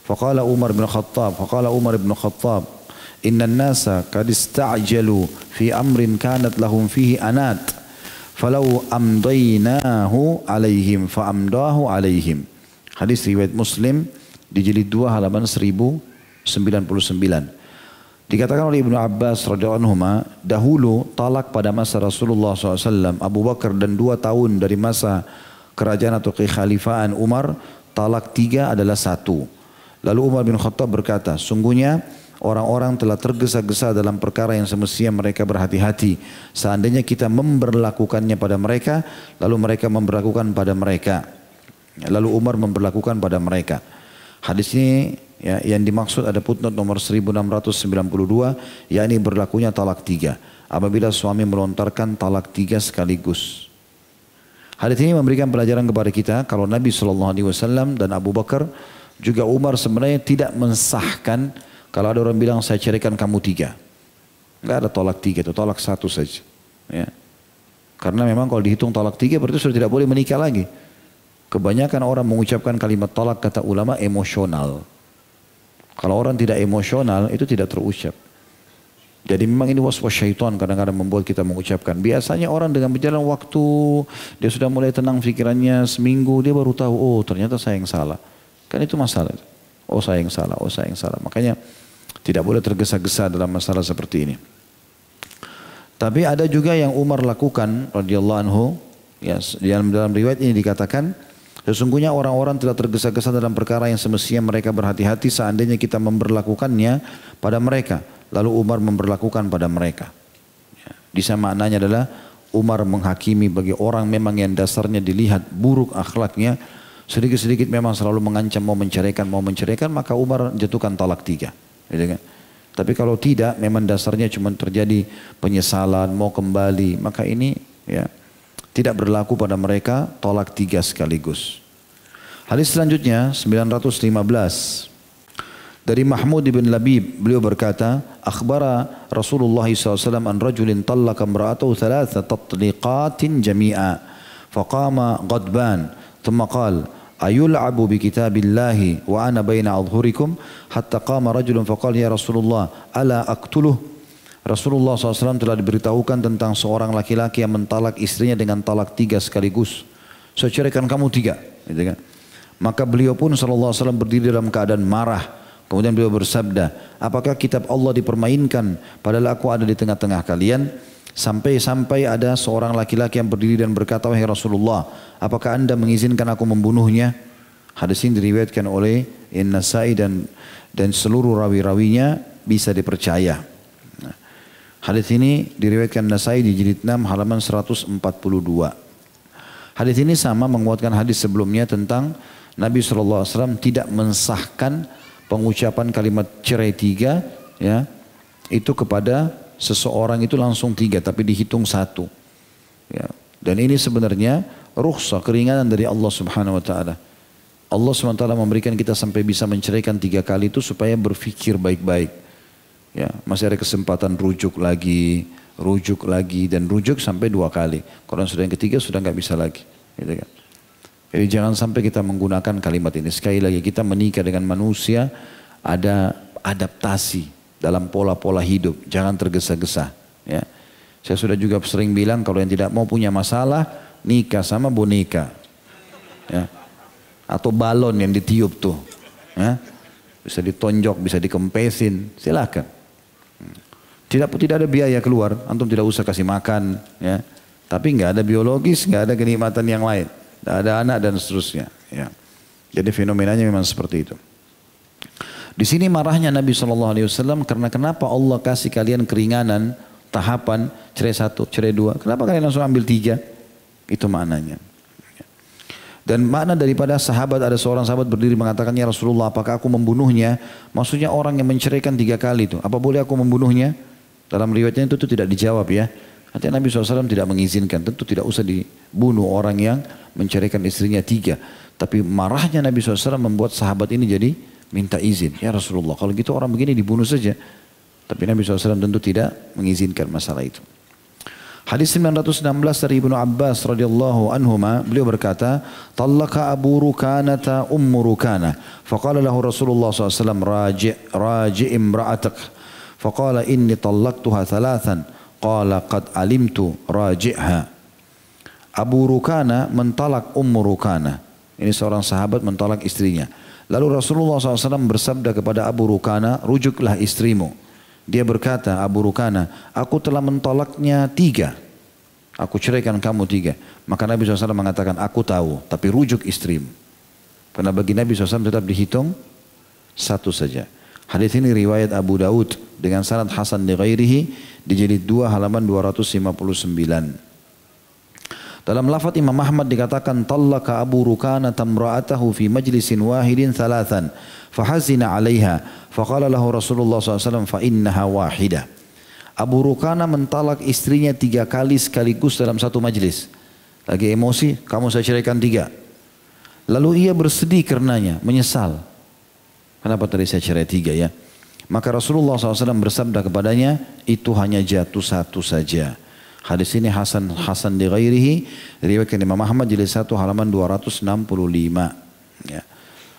Faqala Umar bin Khattab, faqala Umar bin Khattab, inna an-nasa qad ista'jalu fi amrin kanat lahum fihi anat. Falau amdaynahu alaihim fa amdahu alaihim. Hadis riwayat Muslim di jilid 2 halaman 1099. Dikatakan oleh Ibnu Abbas radhiyallahu anhu dahulu talak pada masa Rasulullah SAW Abu Bakar dan dua tahun dari masa kerajaan atau kekhalifaan Umar talak tiga adalah satu. Lalu Umar bin Khattab berkata, sungguhnya orang-orang telah tergesa-gesa dalam perkara yang semestinya mereka berhati-hati. Seandainya kita memperlakukannya pada mereka, lalu mereka memperlakukan pada mereka. Lalu Umar memperlakukan pada mereka. Hadis ini ya, yang dimaksud ada putnot nomor 1692, yakni berlakunya talak tiga. Apabila suami melontarkan talak tiga sekaligus. Hadis ini memberikan pelajaran kepada kita kalau Nabi SAW dan Abu Bakar juga Umar sebenarnya tidak mensahkan kalau ada orang bilang saya ceraikan kamu tiga. Enggak ada tolak tiga itu, tolak satu saja. Ya. Karena memang kalau dihitung tolak tiga berarti sudah tidak boleh menikah lagi. Kebanyakan orang mengucapkan kalimat tolak kata ulama emosional. Kalau orang tidak emosional itu tidak terucap. Jadi memang ini waswas syaitan kadang-kadang membuat kita mengucapkan. Biasanya orang dengan berjalan waktu, dia sudah mulai tenang pikirannya seminggu, dia baru tahu, oh ternyata saya yang salah. Kan itu masalah. Oh saya yang salah, oh saya yang salah. Makanya tidak boleh tergesa-gesa dalam masalah seperti ini. Tapi ada juga yang Umar lakukan radhiyallahu anhu ya dalam dalam riwayat ini dikatakan sesungguhnya orang-orang telah tergesa-gesa dalam perkara yang semestinya mereka berhati-hati seandainya kita memperlakukannya pada mereka lalu Umar memperlakukan pada mereka. Ya, di sana maknanya adalah Umar menghakimi bagi orang memang yang dasarnya dilihat buruk akhlaknya sedikit-sedikit memang selalu mengancam mau menceraikan, mau menceraikan, maka Umar jatuhkan talak tiga. Gitu kan? Tapi kalau tidak, memang dasarnya cuma terjadi penyesalan, mau kembali, maka ini ya tidak berlaku pada mereka tolak tiga sekaligus. Hadis selanjutnya 915 dari Mahmud bin Labib beliau berkata akhbara Rasulullah SAW an rajulin tallaka imra'atahu thalatha tatliqatin jami'a faqama ghadban thumma qala ayul'abu bi kitabillahi wa ana baina adhurikum hatta qama rajulun faqala ya Rasulullah ala aqtuluh Rasulullah SAW telah diberitahukan tentang seorang laki-laki yang mentalak istrinya dengan talak tiga sekaligus. Saya ceraikan kamu tiga. Gitu kan. Maka beliau pun SAW berdiri dalam keadaan marah. Kemudian beliau bersabda, apakah kitab Allah dipermainkan padahal aku ada di tengah-tengah kalian? Sampai-sampai ada seorang laki-laki yang berdiri dan berkata, Wahai Rasulullah, apakah anda mengizinkan aku membunuhnya? Hadis ini diriwayatkan oleh In-Nasai dan dan seluruh rawi-rawinya bisa dipercaya. Hadis ini diriwayatkan Nasai di jilid 6 halaman 142. Hadis ini sama menguatkan hadis sebelumnya tentang Nabi SAW tidak mensahkan pengucapan kalimat cerai tiga ya itu kepada seseorang itu langsung tiga tapi dihitung satu. Ya. Dan ini sebenarnya rukhsah keringanan dari Allah Subhanahu wa taala. Allah SWT memberikan kita sampai bisa menceraikan tiga kali itu supaya berfikir baik-baik. Ya, masih ada kesempatan rujuk lagi, rujuk lagi dan rujuk sampai dua kali. Kalau sudah yang ketiga sudah nggak bisa lagi. Gitu kan. Jadi jangan sampai kita menggunakan kalimat ini. Sekali lagi kita menikah dengan manusia ada adaptasi dalam pola-pola hidup. Jangan tergesa-gesa. Ya. Saya sudah juga sering bilang kalau yang tidak mau punya masalah nikah sama boneka. Ya atau balon yang ditiup tuh. Ya. Bisa ditonjok, bisa dikempesin, silakan. Tidak tidak ada biaya keluar, antum tidak usah kasih makan, ya. Tapi nggak ada biologis, nggak ada kenikmatan yang lain, tidak ada anak dan seterusnya. Ya. Jadi fenomenanya memang seperti itu. Di sini marahnya Nabi Shallallahu Alaihi Wasallam karena kenapa Allah kasih kalian keringanan tahapan cerai satu, cerai dua. Kenapa kalian langsung ambil tiga? Itu maknanya. Dan makna daripada sahabat ada seorang sahabat berdiri mengatakan ya Rasulullah apakah aku membunuhnya? Maksudnya orang yang menceraikan tiga kali itu. Apa boleh aku membunuhnya? Dalam riwayatnya itu, itu tidak dijawab ya. Artinya Nabi SAW tidak mengizinkan. Tentu tidak usah dibunuh orang yang menceraikan istrinya tiga. Tapi marahnya Nabi SAW membuat sahabat ini jadi minta izin. Ya Rasulullah kalau gitu orang begini dibunuh saja. Tapi Nabi SAW tentu tidak mengizinkan masalah itu. Hadis 916 dari Ibnu Abbas radhiyallahu anhuma beliau berkata, "Talaqa Abu Rukanata Ummu Rukana." Faqala lahu Rasulullah SAW, "Raji' raji' imra'atak." Faqala inni talaqtuha thalathan. Qala qad alimtu raji'ha. Abu Rukana mentalak Ummu Rukana. Ini seorang sahabat mentalak istrinya. Lalu Rasulullah SAW bersabda kepada Abu Rukana, rujuklah istrimu. Dia berkata, Abu Rukana, aku telah mentolaknya tiga. Aku ceraikan kamu tiga. Maka Nabi SAW mengatakan, aku tahu, tapi rujuk istrimu. Karena bagi Nabi SAW tetap dihitung satu saja. Hadis ini riwayat Abu Daud dengan sanad Hasan di ghairihi di jilid 2 halaman 259. Dalam lafaz Imam Ahmad dikatakan tallaka Abu Rukana tamra'atahu fi majlisin wahidin thalathan fahazina 'alaiha faqala lahu Rasulullah SAW fa innaha wahidah. Abu Rukana mentalak istrinya tiga kali sekaligus dalam satu majlis. Lagi emosi, kamu saya ceraikan tiga. Lalu ia bersedih karenanya, menyesal. Kenapa tadi saya cerai tiga ya? Maka Rasulullah SAW bersabda kepadanya, itu hanya jatuh satu saja. Hadis ini Hasan Hasan di ghairihi riwayatkan Imam Ahmad jilid 1 halaman 265. Ya.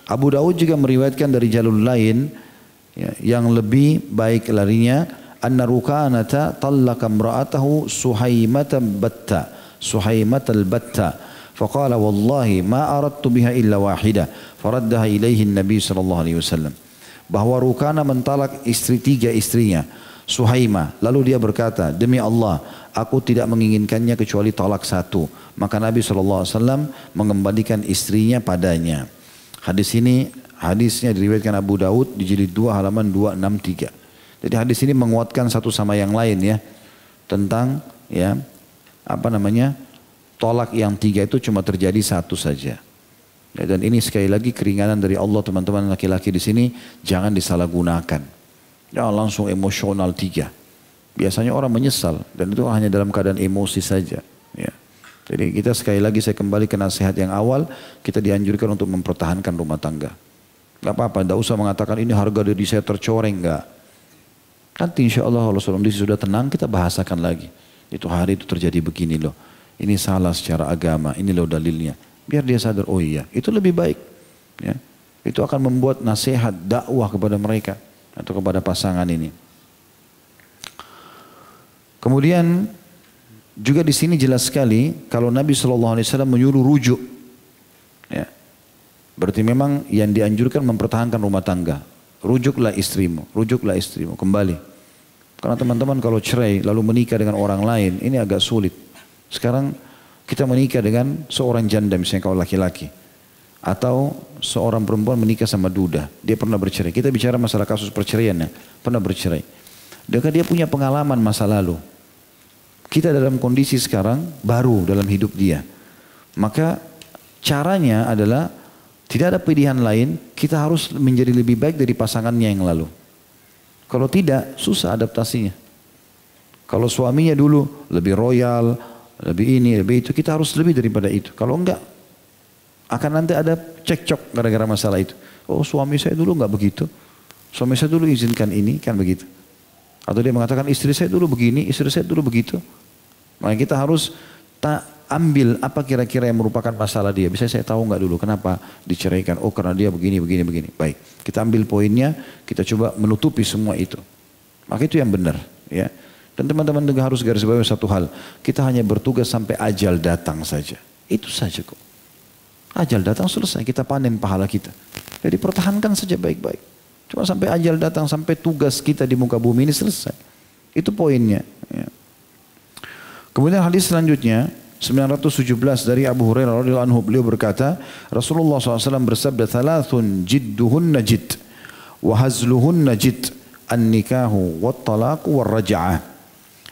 Abu Daud juga meriwayatkan dari jalur lain ya, yang lebih baik larinya anna rukanata tallaka imra'atahu suhaimata batta suhaimata al-batta فقال والله ما أردت بها إلا واحدة فردها إليه النبي صلى الله عليه وسلم bahwa Rukana mentalak istri tiga istrinya Suhaima lalu dia berkata demi Allah aku tidak menginginkannya kecuali tolak satu. Maka Nabi SAW mengembalikan istrinya padanya. Hadis ini hadisnya diriwayatkan Abu Daud di jilid 2 halaman 263. Jadi hadis ini menguatkan satu sama yang lain ya tentang ya apa namanya tolak yang tiga itu cuma terjadi satu saja. Ya, dan ini sekali lagi keringanan dari Allah teman-teman laki-laki di sini jangan disalahgunakan. Jangan langsung emosional tiga. Biasanya orang menyesal dan itu hanya dalam keadaan emosi saja. Ya. Jadi kita sekali lagi saya kembali ke nasihat yang awal, kita dianjurkan untuk mempertahankan rumah tangga. Gak apa-apa, tidak usah mengatakan ini harga diri saya tercoreng, enggak. Nanti insya Allah kalau sudah sudah tenang kita bahasakan lagi. Itu hari itu terjadi begini loh. Ini salah secara agama, ini loh dalilnya. Biar dia sadar, oh iya, itu lebih baik. Ya. Itu akan membuat nasihat dakwah kepada mereka atau kepada pasangan ini. Kemudian juga di sini jelas sekali kalau Nabi Shallallahu Alaihi Wasallam menyuruh rujuk. Ya. Berarti memang yang dianjurkan mempertahankan rumah tangga. Rujuklah istrimu, rujuklah istrimu kembali. Karena teman-teman kalau cerai lalu menikah dengan orang lain ini agak sulit. Sekarang kita menikah dengan seorang janda misalnya kalau laki-laki. Atau seorang perempuan menikah sama duda. Dia pernah bercerai. Kita bicara masalah kasus perceraiannya. Pernah bercerai. Dia dia punya pengalaman masa lalu. Kita dalam kondisi sekarang baru dalam hidup dia. Maka caranya adalah tidak ada pilihan lain, kita harus menjadi lebih baik dari pasangannya yang lalu. Kalau tidak, susah adaptasinya. Kalau suaminya dulu lebih royal, lebih ini, lebih itu, kita harus lebih daripada itu. Kalau enggak, akan nanti ada cekcok gara-gara masalah itu. Oh suami saya dulu enggak begitu. Suami saya dulu izinkan ini, kan begitu. Atau dia mengatakan istri saya dulu begini, istri saya dulu begitu. Maka kita harus tak ambil apa kira-kira yang merupakan masalah dia. Bisa saya tahu nggak dulu kenapa diceraikan? Oh karena dia begini, begini, begini. Baik, kita ambil poinnya, kita coba menutupi semua itu. Maka itu yang benar, ya. Dan teman-teman juga harus garis bawahi satu hal. Kita hanya bertugas sampai ajal datang saja. Itu saja kok. Ajal datang selesai, kita panen pahala kita. Jadi pertahankan saja baik-baik. Cuma sampai ajal datang, sampai tugas kita di muka bumi ini selesai. Itu poinnya. Ya. Kemudian hadis selanjutnya, 917 dari Abu Hurairah radhiyallahu anhu beliau berkata Rasulullah SAW bersabda thalathun jidduhun najid wa hazluhun najid an-nikahu wa talaqu wa raja'ah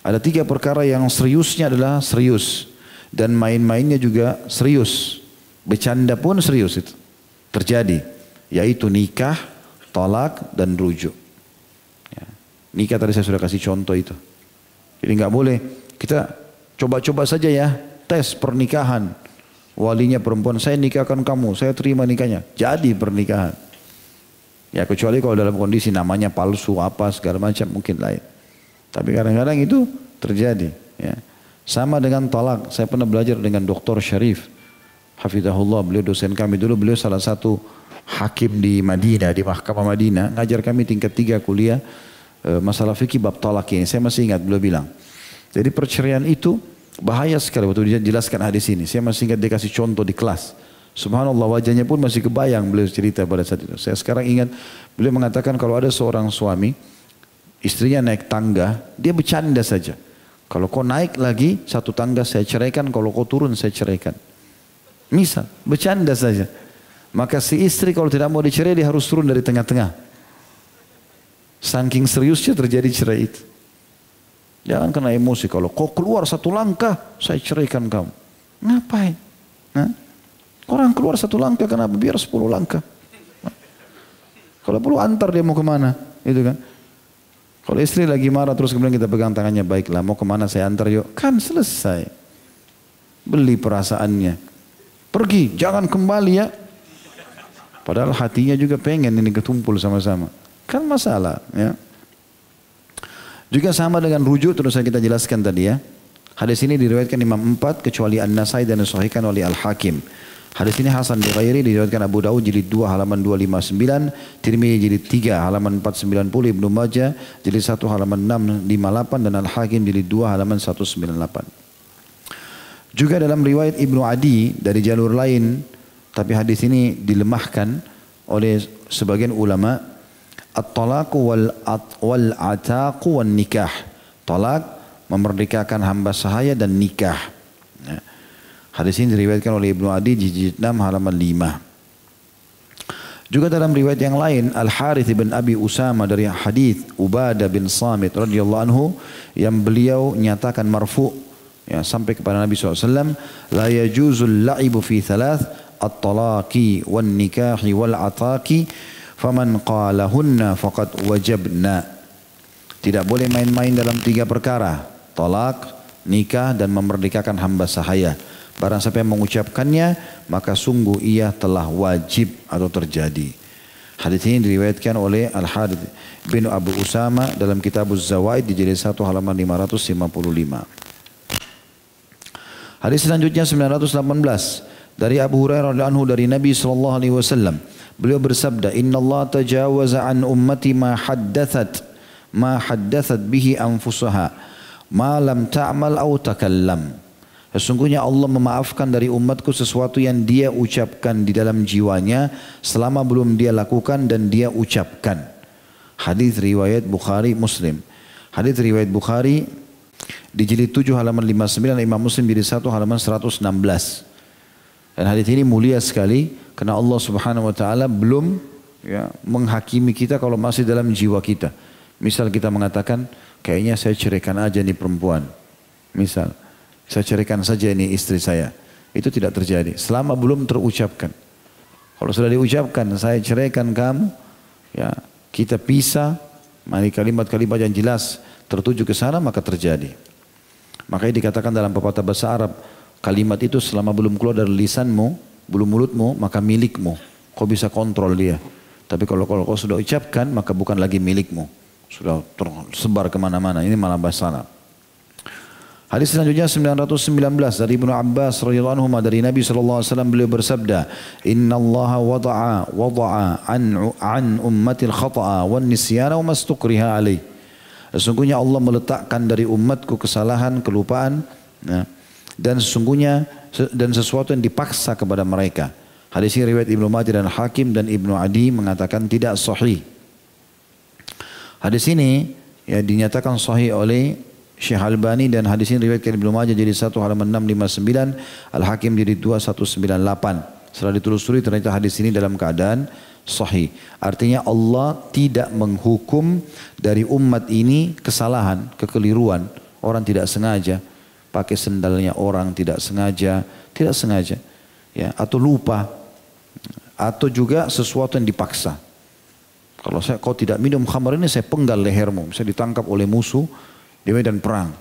ada tiga perkara yang seriusnya adalah serius. Dan main-mainnya juga serius. Bercanda pun serius itu. Terjadi. Yaitu nikah, tolak, dan rujuk. Ya. Nikah tadi saya sudah kasih contoh itu. Jadi nggak boleh. Kita coba-coba saja ya. Tes pernikahan. Walinya perempuan, saya nikahkan kamu, saya terima nikahnya. Jadi pernikahan. Ya kecuali kalau dalam kondisi namanya palsu apa segala macam mungkin lain. Tapi kadang-kadang itu terjadi. Ya. Sama dengan talak. Saya pernah belajar dengan Dr. Syarif. Hafidahullah, beliau dosen kami dulu. Beliau salah satu hakim di Madinah, di mahkamah Madinah. Ngajar kami tingkat tiga kuliah. E, masalah fikih bab talak ini. Saya masih ingat beliau bilang. Jadi perceraian itu bahaya sekali waktu dia jelaskan hadis ini. Saya masih ingat dia kasih contoh di kelas. Subhanallah wajahnya pun masih kebayang beliau cerita pada saat itu. Saya sekarang ingat beliau mengatakan kalau ada seorang suami istrinya naik tangga, dia bercanda saja. Kalau kau naik lagi satu tangga saya ceraikan, kalau kau turun saya ceraikan. Misal, bercanda saja. Maka si istri kalau tidak mau dicerai dia harus turun dari tengah-tengah. Saking seriusnya terjadi cerai itu. Jangan kena emosi kalau kau keluar satu langkah saya ceraikan kamu. Ngapain? Nah, orang keluar satu langkah kenapa? Biar sepuluh langkah. Kalau perlu antar dia mau ke mana, itu kan? Kalau istri lagi marah terus kemudian kita pegang tangannya baiklah mau ke mana saya antar yuk kan selesai. Beli perasaannya. Pergi jangan kembali ya. Padahal hatinya juga pengen ini ketumpul sama-sama. Kan masalah ya. Juga sama dengan rujuk terus saya kita jelaskan tadi ya. Hadis ini diriwayatkan Imam 4 kecuali An-Nasai dan disahihkan oleh Al-Hakim. Hadis ini Hasan di Ghairi diriwayatkan Abu Daud jilid 2 halaman 259, Tirmidzi jilid 3 halaman 490, Ibnu Majah jilid 1 halaman 658 dan Al-Hakim jilid 2 halaman 198. Juga dalam riwayat Ibnu Adi dari jalur lain, tapi hadis ini dilemahkan oleh sebagian ulama, at-talaqu wal wal ataqu wan nikah. Talak memerdekakan hamba sahaya dan nikah. Ya. Hadis ini diriwayatkan oleh Ibnu Adi jilid 6 halaman 5. Juga dalam riwayat yang lain Al Harith bin Abi Usama dari hadis Ubadah bin Samit radhiyallahu anhu yang beliau nyatakan marfu ya sampai kepada Nabi SAW la yajuzul la'ibu fi thalath at-talaqi wan nikahi wal ataqi faman qalahunna faqad wajabna tidak boleh main-main dalam tiga perkara talak nikah dan memerdekakan hamba sahaya Barang siapa yang mengucapkannya, maka sungguh ia telah wajib atau terjadi. Hadis ini diriwayatkan oleh Al Hadid bin Abu Usama dalam kitab Zawaid di jilid 1 halaman 555. Hadis selanjutnya 918 dari Abu Hurairah anhu dari Nabi sallallahu alaihi wasallam. Beliau bersabda, "Inna Allah tajawaza an ummati ma haddathat ma haddathat bihi anfusaha ma lam ta'mal aw takallam." Sesungguhnya Allah memaafkan dari umatku sesuatu yang dia ucapkan di dalam jiwanya selama belum dia lakukan dan dia ucapkan. Hadis riwayat Bukhari Muslim. Hadis riwayat Bukhari di jilid 7 halaman 59 Imam Muslim jilid 1 halaman 116. Dan hadis ini mulia sekali karena Allah Subhanahu wa taala belum ya, menghakimi kita kalau masih dalam jiwa kita. Misal kita mengatakan kayaknya saya ceraikan aja nih perempuan. Misal saya ceraikan saja ini istri saya. Itu tidak terjadi. Selama belum terucapkan. Kalau sudah diucapkan, saya ceraikan kamu, ya kita pisah, Mari kalimat-kalimat yang jelas tertuju ke sana maka terjadi. Makanya dikatakan dalam pepatah bahasa Arab, kalimat itu selama belum keluar dari lisanmu, belum mulutmu, maka milikmu. Kau bisa kontrol dia. Tapi kalau, kalau kau sudah ucapkan, maka bukan lagi milikmu. Sudah tersebar ke mana-mana. Ini malah bahasa. Hadis selanjutnya 919 dari Ibnu Abbas radhiyallahu anhu dari Nabi sallallahu alaihi wasallam beliau bersabda, "Inna Allah wada'a wada'a an an ummatil khata'a wan nisyana wa mastukriha alaih." Sesungguhnya Allah meletakkan dari umatku kesalahan, kelupaan, ya, dan sesungguhnya dan sesuatu yang dipaksa kepada mereka. Hadis ini riwayat Ibnu Majah dan Hakim dan Ibnu Adi mengatakan tidak sahih. Hadis ini ya dinyatakan sahih oleh Syekh Albani dan hadis ini riwayat Ibnu Majah jadi 1 halaman 659, Al-Hakim jadi 2198. Setelah ditelusuri ternyata hadis ini dalam keadaan sahih. Artinya Allah tidak menghukum dari umat ini kesalahan, kekeliruan. Orang tidak sengaja pakai sendalnya orang tidak sengaja, tidak sengaja. Ya, atau lupa atau juga sesuatu yang dipaksa. Kalau saya kau tidak minum khamar ini saya penggal lehermu, saya ditangkap oleh musuh, di medan perang.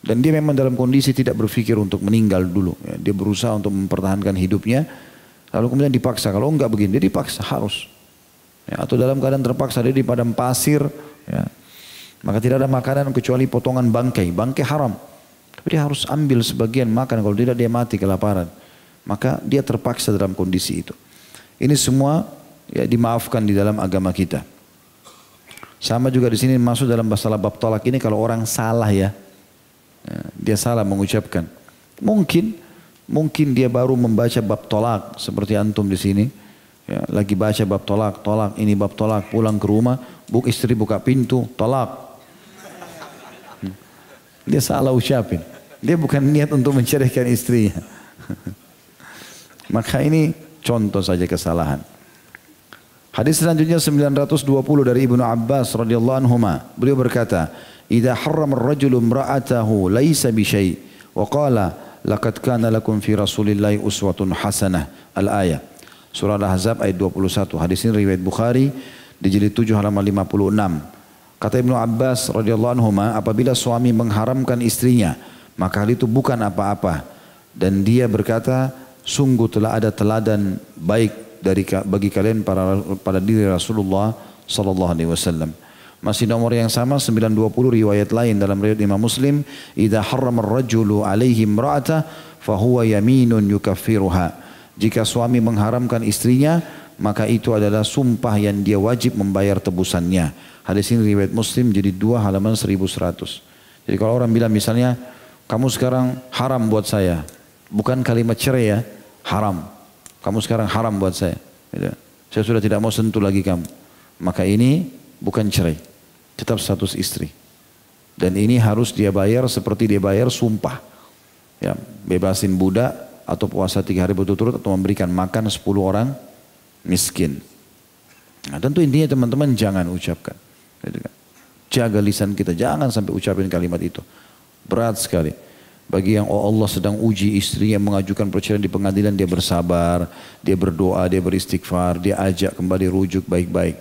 Dan dia memang dalam kondisi tidak berpikir untuk meninggal dulu. Ya. Dia berusaha untuk mempertahankan hidupnya. Lalu kemudian dipaksa. Kalau enggak begini, dia dipaksa harus. Ya, atau dalam keadaan terpaksa dia di padang pasir. Ya. Maka tidak ada makanan kecuali potongan bangkai. Bangkai haram. Tapi dia harus ambil sebagian makan. Kalau tidak dia mati kelaparan. Maka dia terpaksa dalam kondisi itu. Ini semua ya dimaafkan di dalam agama kita. Sama juga di sini masuk dalam masalah bab tolak ini kalau orang salah ya, ya dia salah mengucapkan. Mungkin mungkin dia baru membaca bab tolak seperti antum di sini. Ya, lagi baca bab tolak, tolak, ini bab tolak, pulang ke rumah, buk istri buka pintu, tolak. Dia salah ucapin. Dia bukan niat untuk menceraikan istrinya. Maka ini contoh saja kesalahan. Hadis selanjutnya 920 dari Ibnu Abbas radhiyallahu anhu beliau berkata idza harrama ar-rajulu imra'atahu laysa bi syai' wa qala laqad kana lakum fi rasulillahi uswatun hasanah al-ayah surah al-ahzab ayat 21 hadis ini riwayat Bukhari di jilid 7 halaman 56 kata Ibnu Abbas radhiyallahu anhu apabila suami mengharamkan istrinya maka hal itu bukan apa-apa dan dia berkata sungguh telah ada teladan baik dari bagi kalian para pada diri Rasulullah sallallahu alaihi wasallam. Masih nomor yang sama 920 riwayat lain dalam riwayat Imam Muslim, "Idza harrama ar-rajulu 'alaihi imra'ata fa huwa yaminun yukaffiruha." Jika suami mengharamkan istrinya, maka itu adalah sumpah yang dia wajib membayar tebusannya. Hadis ini riwayat Muslim jadi dua halaman 1100. Jadi kalau orang bilang misalnya, kamu sekarang haram buat saya. Bukan kalimat cerai ya, haram. Kamu sekarang haram buat saya. Gitu. Saya sudah tidak mau sentuh lagi kamu. Maka ini bukan cerai. Tetap status istri. Dan ini harus dia bayar seperti dia bayar sumpah. Ya, bebasin budak atau puasa tiga hari berturut-turut atau memberikan makan sepuluh orang miskin. Nah, tentu intinya teman-teman jangan ucapkan. Gitu kan. Jaga lisan kita, jangan sampai ucapin kalimat itu. Berat sekali. Bagi yang oh Allah sedang uji istri yang mengajukan perceraian di pengadilan dia bersabar, dia berdoa, dia beristighfar, dia ajak kembali rujuk baik-baik.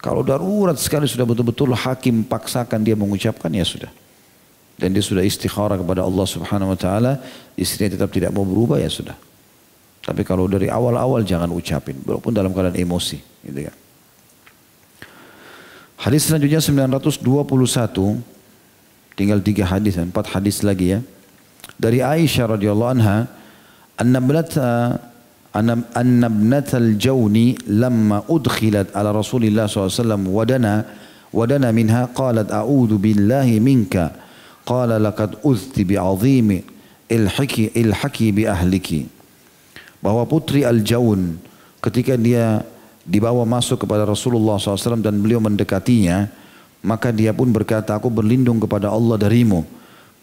Kalau darurat sekali sudah betul-betul hakim paksakan dia mengucapkan ya sudah. Dan dia sudah istikharah kepada Allah subhanahu wa ta'ala, istrinya tetap tidak mau berubah ya sudah. Tapi kalau dari awal-awal jangan ucapin, walaupun dalam keadaan emosi. Gitu kan. Hadis selanjutnya 921, tinggal tiga hadis, empat hadis lagi ya dari Aisyah radhiyallahu anha anna ibnata anna al-jawni lamma udkhilat ala Rasulillah SAW wadana wadana minha qalat a'udhu billahi minka qala laqad uzti bi'azimi ilhaki ilhaki bi bahwa putri al-jawn ketika dia dibawa masuk kepada Rasulullah SAW dan beliau mendekatinya maka dia pun berkata aku berlindung kepada Allah darimu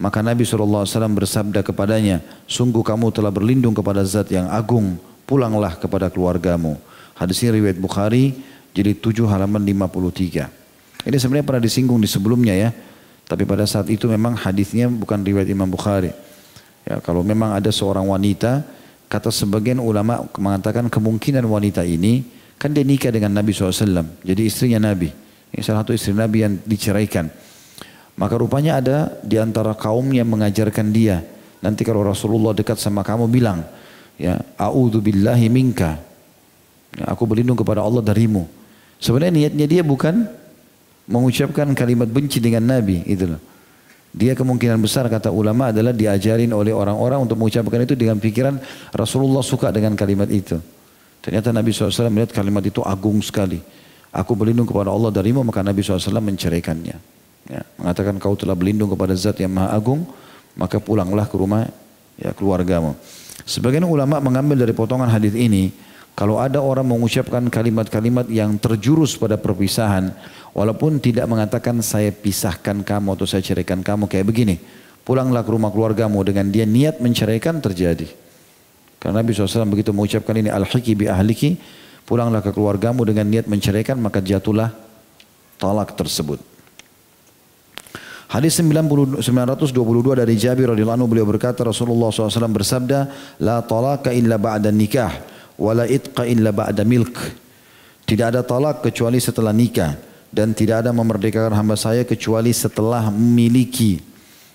maka Nabi SAW bersabda kepadanya, sungguh kamu telah berlindung kepada zat yang agung, pulanglah kepada keluargamu. Hadis ini riwayat Bukhari, jadi 7 halaman 53. Ini sebenarnya pernah disinggung di sebelumnya ya. Tapi pada saat itu memang hadisnya bukan riwayat Imam Bukhari. Ya, kalau memang ada seorang wanita, kata sebagian ulama mengatakan kemungkinan wanita ini, kan dia nikah dengan Nabi SAW, jadi istrinya Nabi. Ini salah satu istri Nabi yang diceraikan. Maka rupanya ada di antara kaum yang mengajarkan dia. Nanti kalau Rasulullah dekat sama kamu bilang, ya, a'udzu billahi minka. Ya, aku berlindung kepada Allah darimu. Sebenarnya niatnya dia bukan mengucapkan kalimat benci dengan Nabi, itu loh. Dia kemungkinan besar kata ulama adalah diajarin oleh orang-orang untuk mengucapkan itu dengan pikiran Rasulullah suka dengan kalimat itu. Ternyata Nabi SAW melihat kalimat itu agung sekali. Aku berlindung kepada Allah darimu maka Nabi SAW menceraikannya. Ya, mengatakan kau telah berlindung kepada zat yang maha agung maka pulanglah ke rumah ya keluargamu. Sebagian ulama mengambil dari potongan hadis ini kalau ada orang mengucapkan kalimat-kalimat yang terjurus pada perpisahan, walaupun tidak mengatakan saya pisahkan kamu atau saya ceraikan kamu kayak begini, pulanglah ke rumah keluargamu dengan dia niat menceraikan terjadi. Karena Nabi SAW begitu mengucapkan ini al-hiki bi ahliki, pulanglah ke keluargamu dengan niat menceraikan maka jatuhlah talak tersebut. Hadis 922 dari Jabir radhiyallahu anhu beliau berkata Rasulullah SAW bersabda, la talaka illa ba'da nikah wala itqa illa ba'da milk. Tidak ada talak kecuali setelah nikah dan tidak ada memerdekakan hamba saya kecuali setelah memiliki.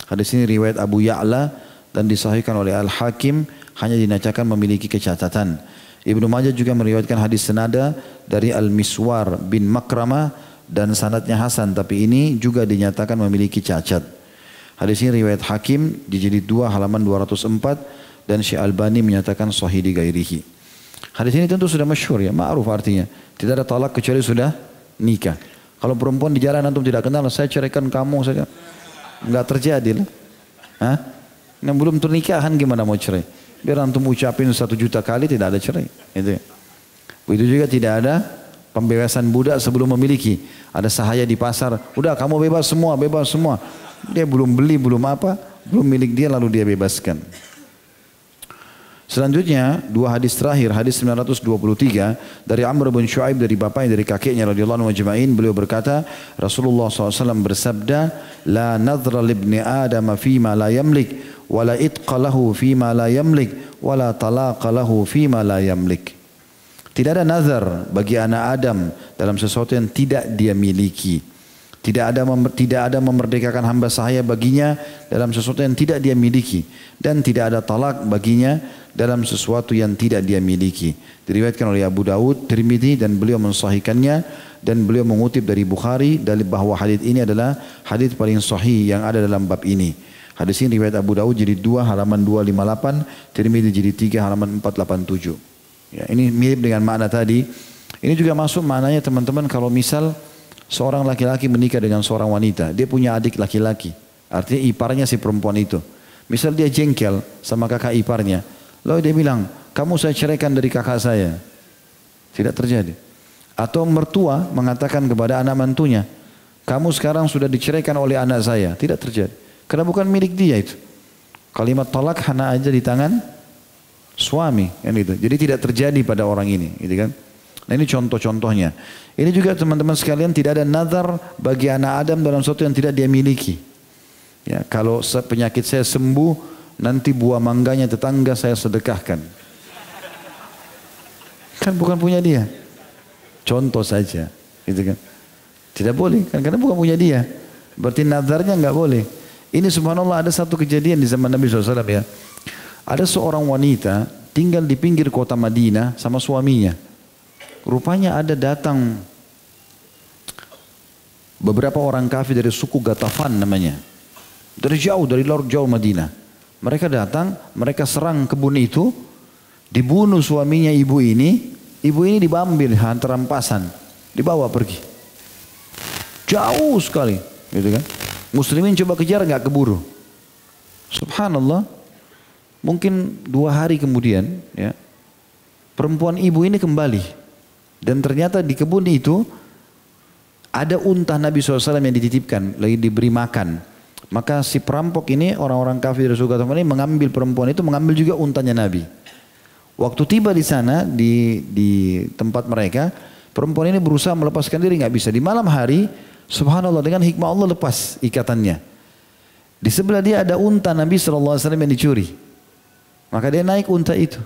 Hadis ini riwayat Abu Ya'la dan disahihkan oleh Al-Hakim hanya dinacakan memiliki kecacatan. Ibnu Majah juga meriwayatkan hadis senada dari Al-Miswar bin Makramah dan sanadnya Hasan tapi ini juga dinyatakan memiliki cacat. Hadis ini riwayat Hakim di jilid 2 halaman 204 dan Syekh Albani menyatakan sahih di gairihi. Hadis ini tentu sudah masyhur ya, ma'ruf artinya. Tidak ada talak kecuali sudah nikah. Kalau perempuan di jalan antum tidak kenal, saya ceraikan kamu saja. Enggak terjadi lah. Hah? Yang belum ternikahan gimana mau cerai? Biar antum ucapin satu juta kali tidak ada cerai. Itu. Begitu juga tidak ada pembebasan budak sebelum memiliki. Ada sahaya di pasar, udah kamu bebas semua, bebas semua. Dia belum beli, belum apa, belum milik dia lalu dia bebaskan. Selanjutnya dua hadis terakhir hadis 923 dari Amr bin Shu'aib dari bapaknya dari kakeknya radhiyallahu anhu beliau berkata Rasulullah SAW bersabda la nadhra libni adam ma la yamlik wala itqa lahu ma la yamlik wala talaqa lahu ma la yamlik tidak ada nazar bagi anak Adam dalam sesuatu yang tidak dia miliki tidak ada tidak ada memerdekakan hamba sahaya baginya dalam sesuatu yang tidak dia miliki dan tidak ada talak baginya dalam sesuatu yang tidak dia miliki. Diriwayatkan oleh Abu Dawud, Tirmidzi dan beliau mensahihkannya dan beliau mengutip dari Bukhari dari bahwa hadis ini adalah hadis paling sahih yang ada dalam bab ini. Hadis ini riwayat Abu Dawud jadi 2 halaman 258, Tirmidzi jadi 3 halaman 487. Ya, ini mirip dengan makna tadi. Ini juga masuk maknanya teman-teman kalau misal Seorang laki-laki menikah dengan seorang wanita, dia punya adik laki-laki. Artinya iparnya si perempuan itu. Misal dia jengkel sama kakak iparnya. Lalu dia bilang, kamu saya ceraikan dari kakak saya. Tidak terjadi. Atau mertua mengatakan kepada anak mantunya, kamu sekarang sudah diceraikan oleh anak saya. Tidak terjadi. Karena bukan milik dia itu. Kalimat tolak hanya aja di tangan suami. Kan itu. Jadi tidak terjadi pada orang ini. Gitu kan. Nah ini contoh-contohnya. Ini juga teman-teman sekalian tidak ada nazar bagi anak Adam dalam sesuatu yang tidak dia miliki. Ya, kalau penyakit saya sembuh, nanti buah mangganya tetangga saya sedekahkan. Kan bukan punya dia. Contoh saja, gitu kan. Tidak boleh, kan karena bukan punya dia. Berarti nazarnya nggak boleh. Ini subhanallah ada satu kejadian di zaman Nabi SAW ya. Ada seorang wanita tinggal di pinggir kota Madinah sama suaminya. Rupanya ada datang beberapa orang kafir dari suku Gatafan namanya. Dari jauh, dari luar jauh Madinah. Mereka datang, mereka serang kebun itu, dibunuh suaminya ibu ini, ibu ini diambil hantar rampasan, dibawa pergi. Jauh sekali, gitu kan. Muslimin coba kejar nggak keburu. Subhanallah, mungkin dua hari kemudian, ya, perempuan ibu ini kembali dan ternyata di kebun itu ada unta Nabi SAW yang dititipkan, lagi diberi makan. Maka si perampok ini orang-orang kafir dari suku ini mengambil perempuan itu, mengambil juga untanya Nabi. Waktu tiba di sana di di tempat mereka, perempuan ini berusaha melepaskan diri nggak bisa. Di malam hari, subhanallah dengan hikmah Allah lepas ikatannya. Di sebelah dia ada unta Nabi SAW yang dicuri. Maka dia naik unta itu.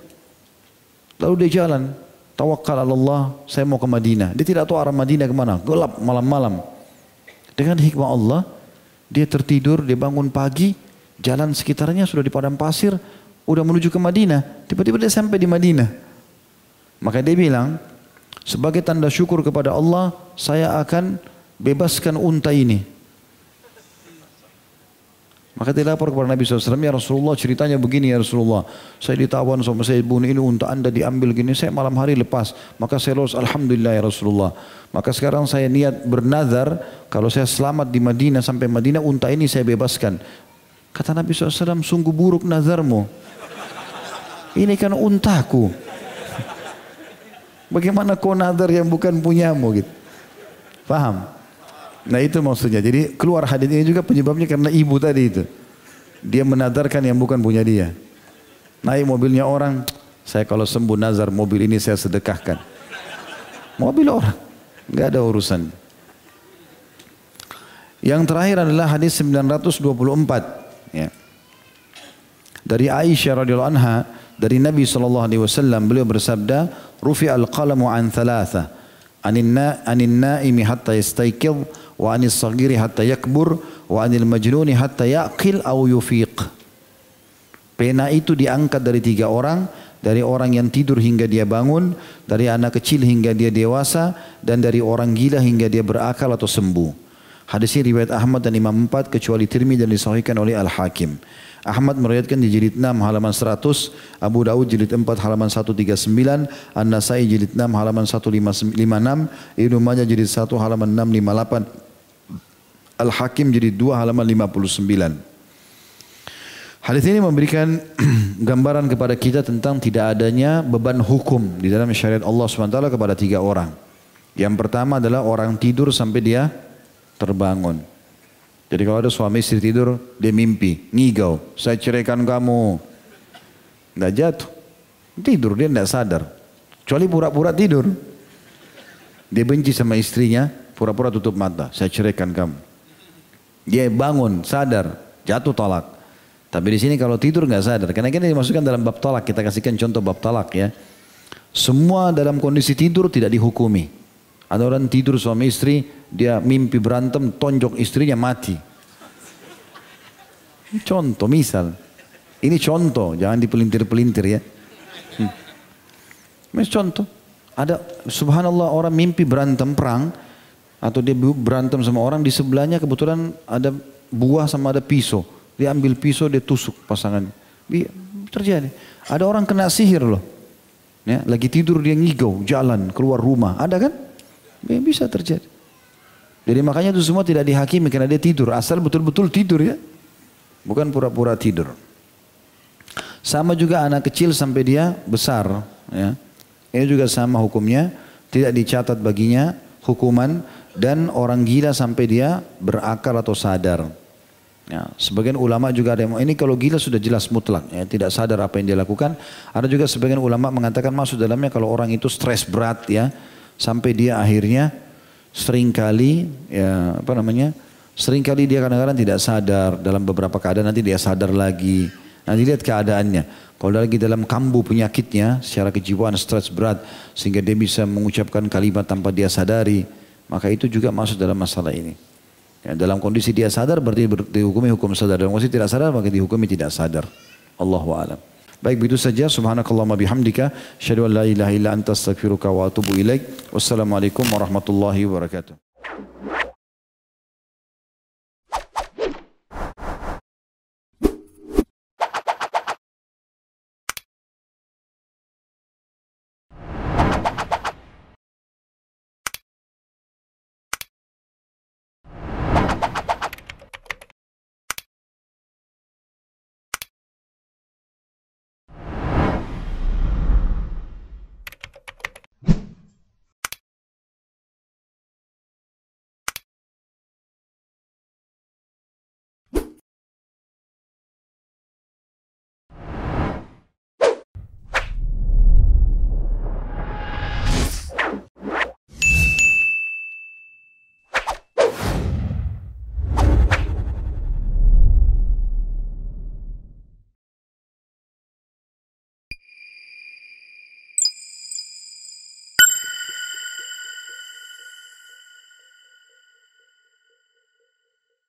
Lalu dia jalan. Tawakal Allah, saya mau ke Madinah. Dia tidak tahu arah Madinah ke mana, gelap malam-malam. Dengan hikmah Allah, dia tertidur, dia bangun pagi, jalan sekitarnya sudah di padang pasir, udah menuju ke Madinah. Tiba-tiba dia sampai di Madinah. Maka dia bilang, sebagai tanda syukur kepada Allah, saya akan bebaskan unta ini. Maka dia lapor kepada Nabi SAW, ya Rasulullah ceritanya begini ya Rasulullah. Saya ditawan sama saya bunuh ini unta anda diambil gini, saya malam hari lepas. Maka saya lolos, Alhamdulillah ya Rasulullah. Maka sekarang saya niat bernazar, kalau saya selamat di Madinah sampai Madinah, unta ini saya bebaskan. Kata Nabi SAW, sungguh buruk nazarmu. Ini kan untaku. *laughs* Bagaimana kau nazar yang bukan punyamu gitu. Paham? Nah itu maksudnya. Jadi keluar hadis ini juga penyebabnya karena ibu tadi itu. Dia menadarkan yang bukan punya dia. Naik mobilnya orang, saya kalau sembuh nazar mobil ini saya sedekahkan. Mobil orang, nggak ada urusan. Yang terakhir adalah hadis 924. Ya. Dari Aisyah radhiyallahu anha dari Nabi sallallahu alaihi wasallam beliau bersabda, "Rufi al-qalamu an thalatha." Anin naimi hatta yastayqidh wa anil sagiri hatta yakbur wa anil majnuni hatta yaqil au yufiq. Pena itu diangkat dari tiga orang, dari orang yang tidur hingga dia bangun, dari anak kecil hingga dia dewasa, dan dari orang gila hingga dia berakal atau sembuh. Hadis ini riwayat Ahmad dan Imam 4 kecuali Tirmidzi dan disahihkan oleh Al-Hakim. Ahmad meriwayatkan di jilid 6 halaman 100, Abu Daud jilid 4 halaman 139, An-Nasai jilid 6 halaman 156, Ibnu Majah jilid 1 halaman 658, Al-Hakim jadi 2 halaman 59. Hadis ini memberikan *clears throat* gambaran kepada kita tentang tidak adanya beban hukum di dalam syariat Allah SWT kepada tiga orang. Yang pertama adalah orang tidur sampai dia terbangun. Jadi kalau ada suami istri tidur, dia mimpi, ngigau, saya ceraikan kamu. Tidak jatuh. Tidur, dia tidak sadar. Kecuali pura-pura tidur. Dia benci sama istrinya, pura-pura tutup mata, saya ceraikan kamu. Dia bangun, sadar, jatuh talak. Tapi di sini kalau tidur nggak sadar, karena ini dimasukkan dalam bab talak. Kita kasihkan contoh bab talak ya. Semua dalam kondisi tidur tidak dihukumi. Ada orang tidur suami istri, dia mimpi berantem, tonjok istrinya mati. Contoh, misal. Ini contoh, jangan dipelintir-pelintir ya. Hmm. Contoh, ada subhanallah orang mimpi berantem perang, atau dia berantem sama orang di sebelahnya kebetulan ada buah sama ada pisau. Dia ambil pisau dia tusuk pasangannya. Terjadi. Ada orang kena sihir loh. Ya, lagi tidur dia ngigau, jalan, keluar rumah. Ada kan? Ya, bisa terjadi. Jadi makanya itu semua tidak dihakimi karena dia tidur. Asal betul-betul tidur ya. Bukan pura-pura tidur. Sama juga anak kecil sampai dia besar. Ya. Ini juga sama hukumnya. Tidak dicatat baginya hukuman dan orang gila sampai dia berakal atau sadar. Ya, sebagian ulama juga ada yang ini kalau gila sudah jelas mutlak, ya, tidak sadar apa yang dia lakukan. Ada juga sebagian ulama mengatakan masuk dalamnya kalau orang itu stres berat ya, sampai dia akhirnya sering kali ya apa namanya, sering kali dia kadang-kadang tidak sadar dalam beberapa keadaan nanti dia sadar lagi. Nanti lihat keadaannya. Kalau lagi dalam kambuh penyakitnya, secara kejiwaan stres berat, sehingga dia bisa mengucapkan kalimat tanpa dia sadari, maka itu juga masuk dalam masalah ini. Ya, dalam kondisi dia sadar berarti dihukumi hukum sadar. Dalam kondisi tidak sadar maka dihukumi tidak sadar. Allahu a'lam. Baik begitu saja. Subhanakallahumma bihamdika. Asyhadu an la ilaha illa anta astaghfiruka wa atubu ilaik. Wassalamualaikum warahmatullahi wabarakatuh.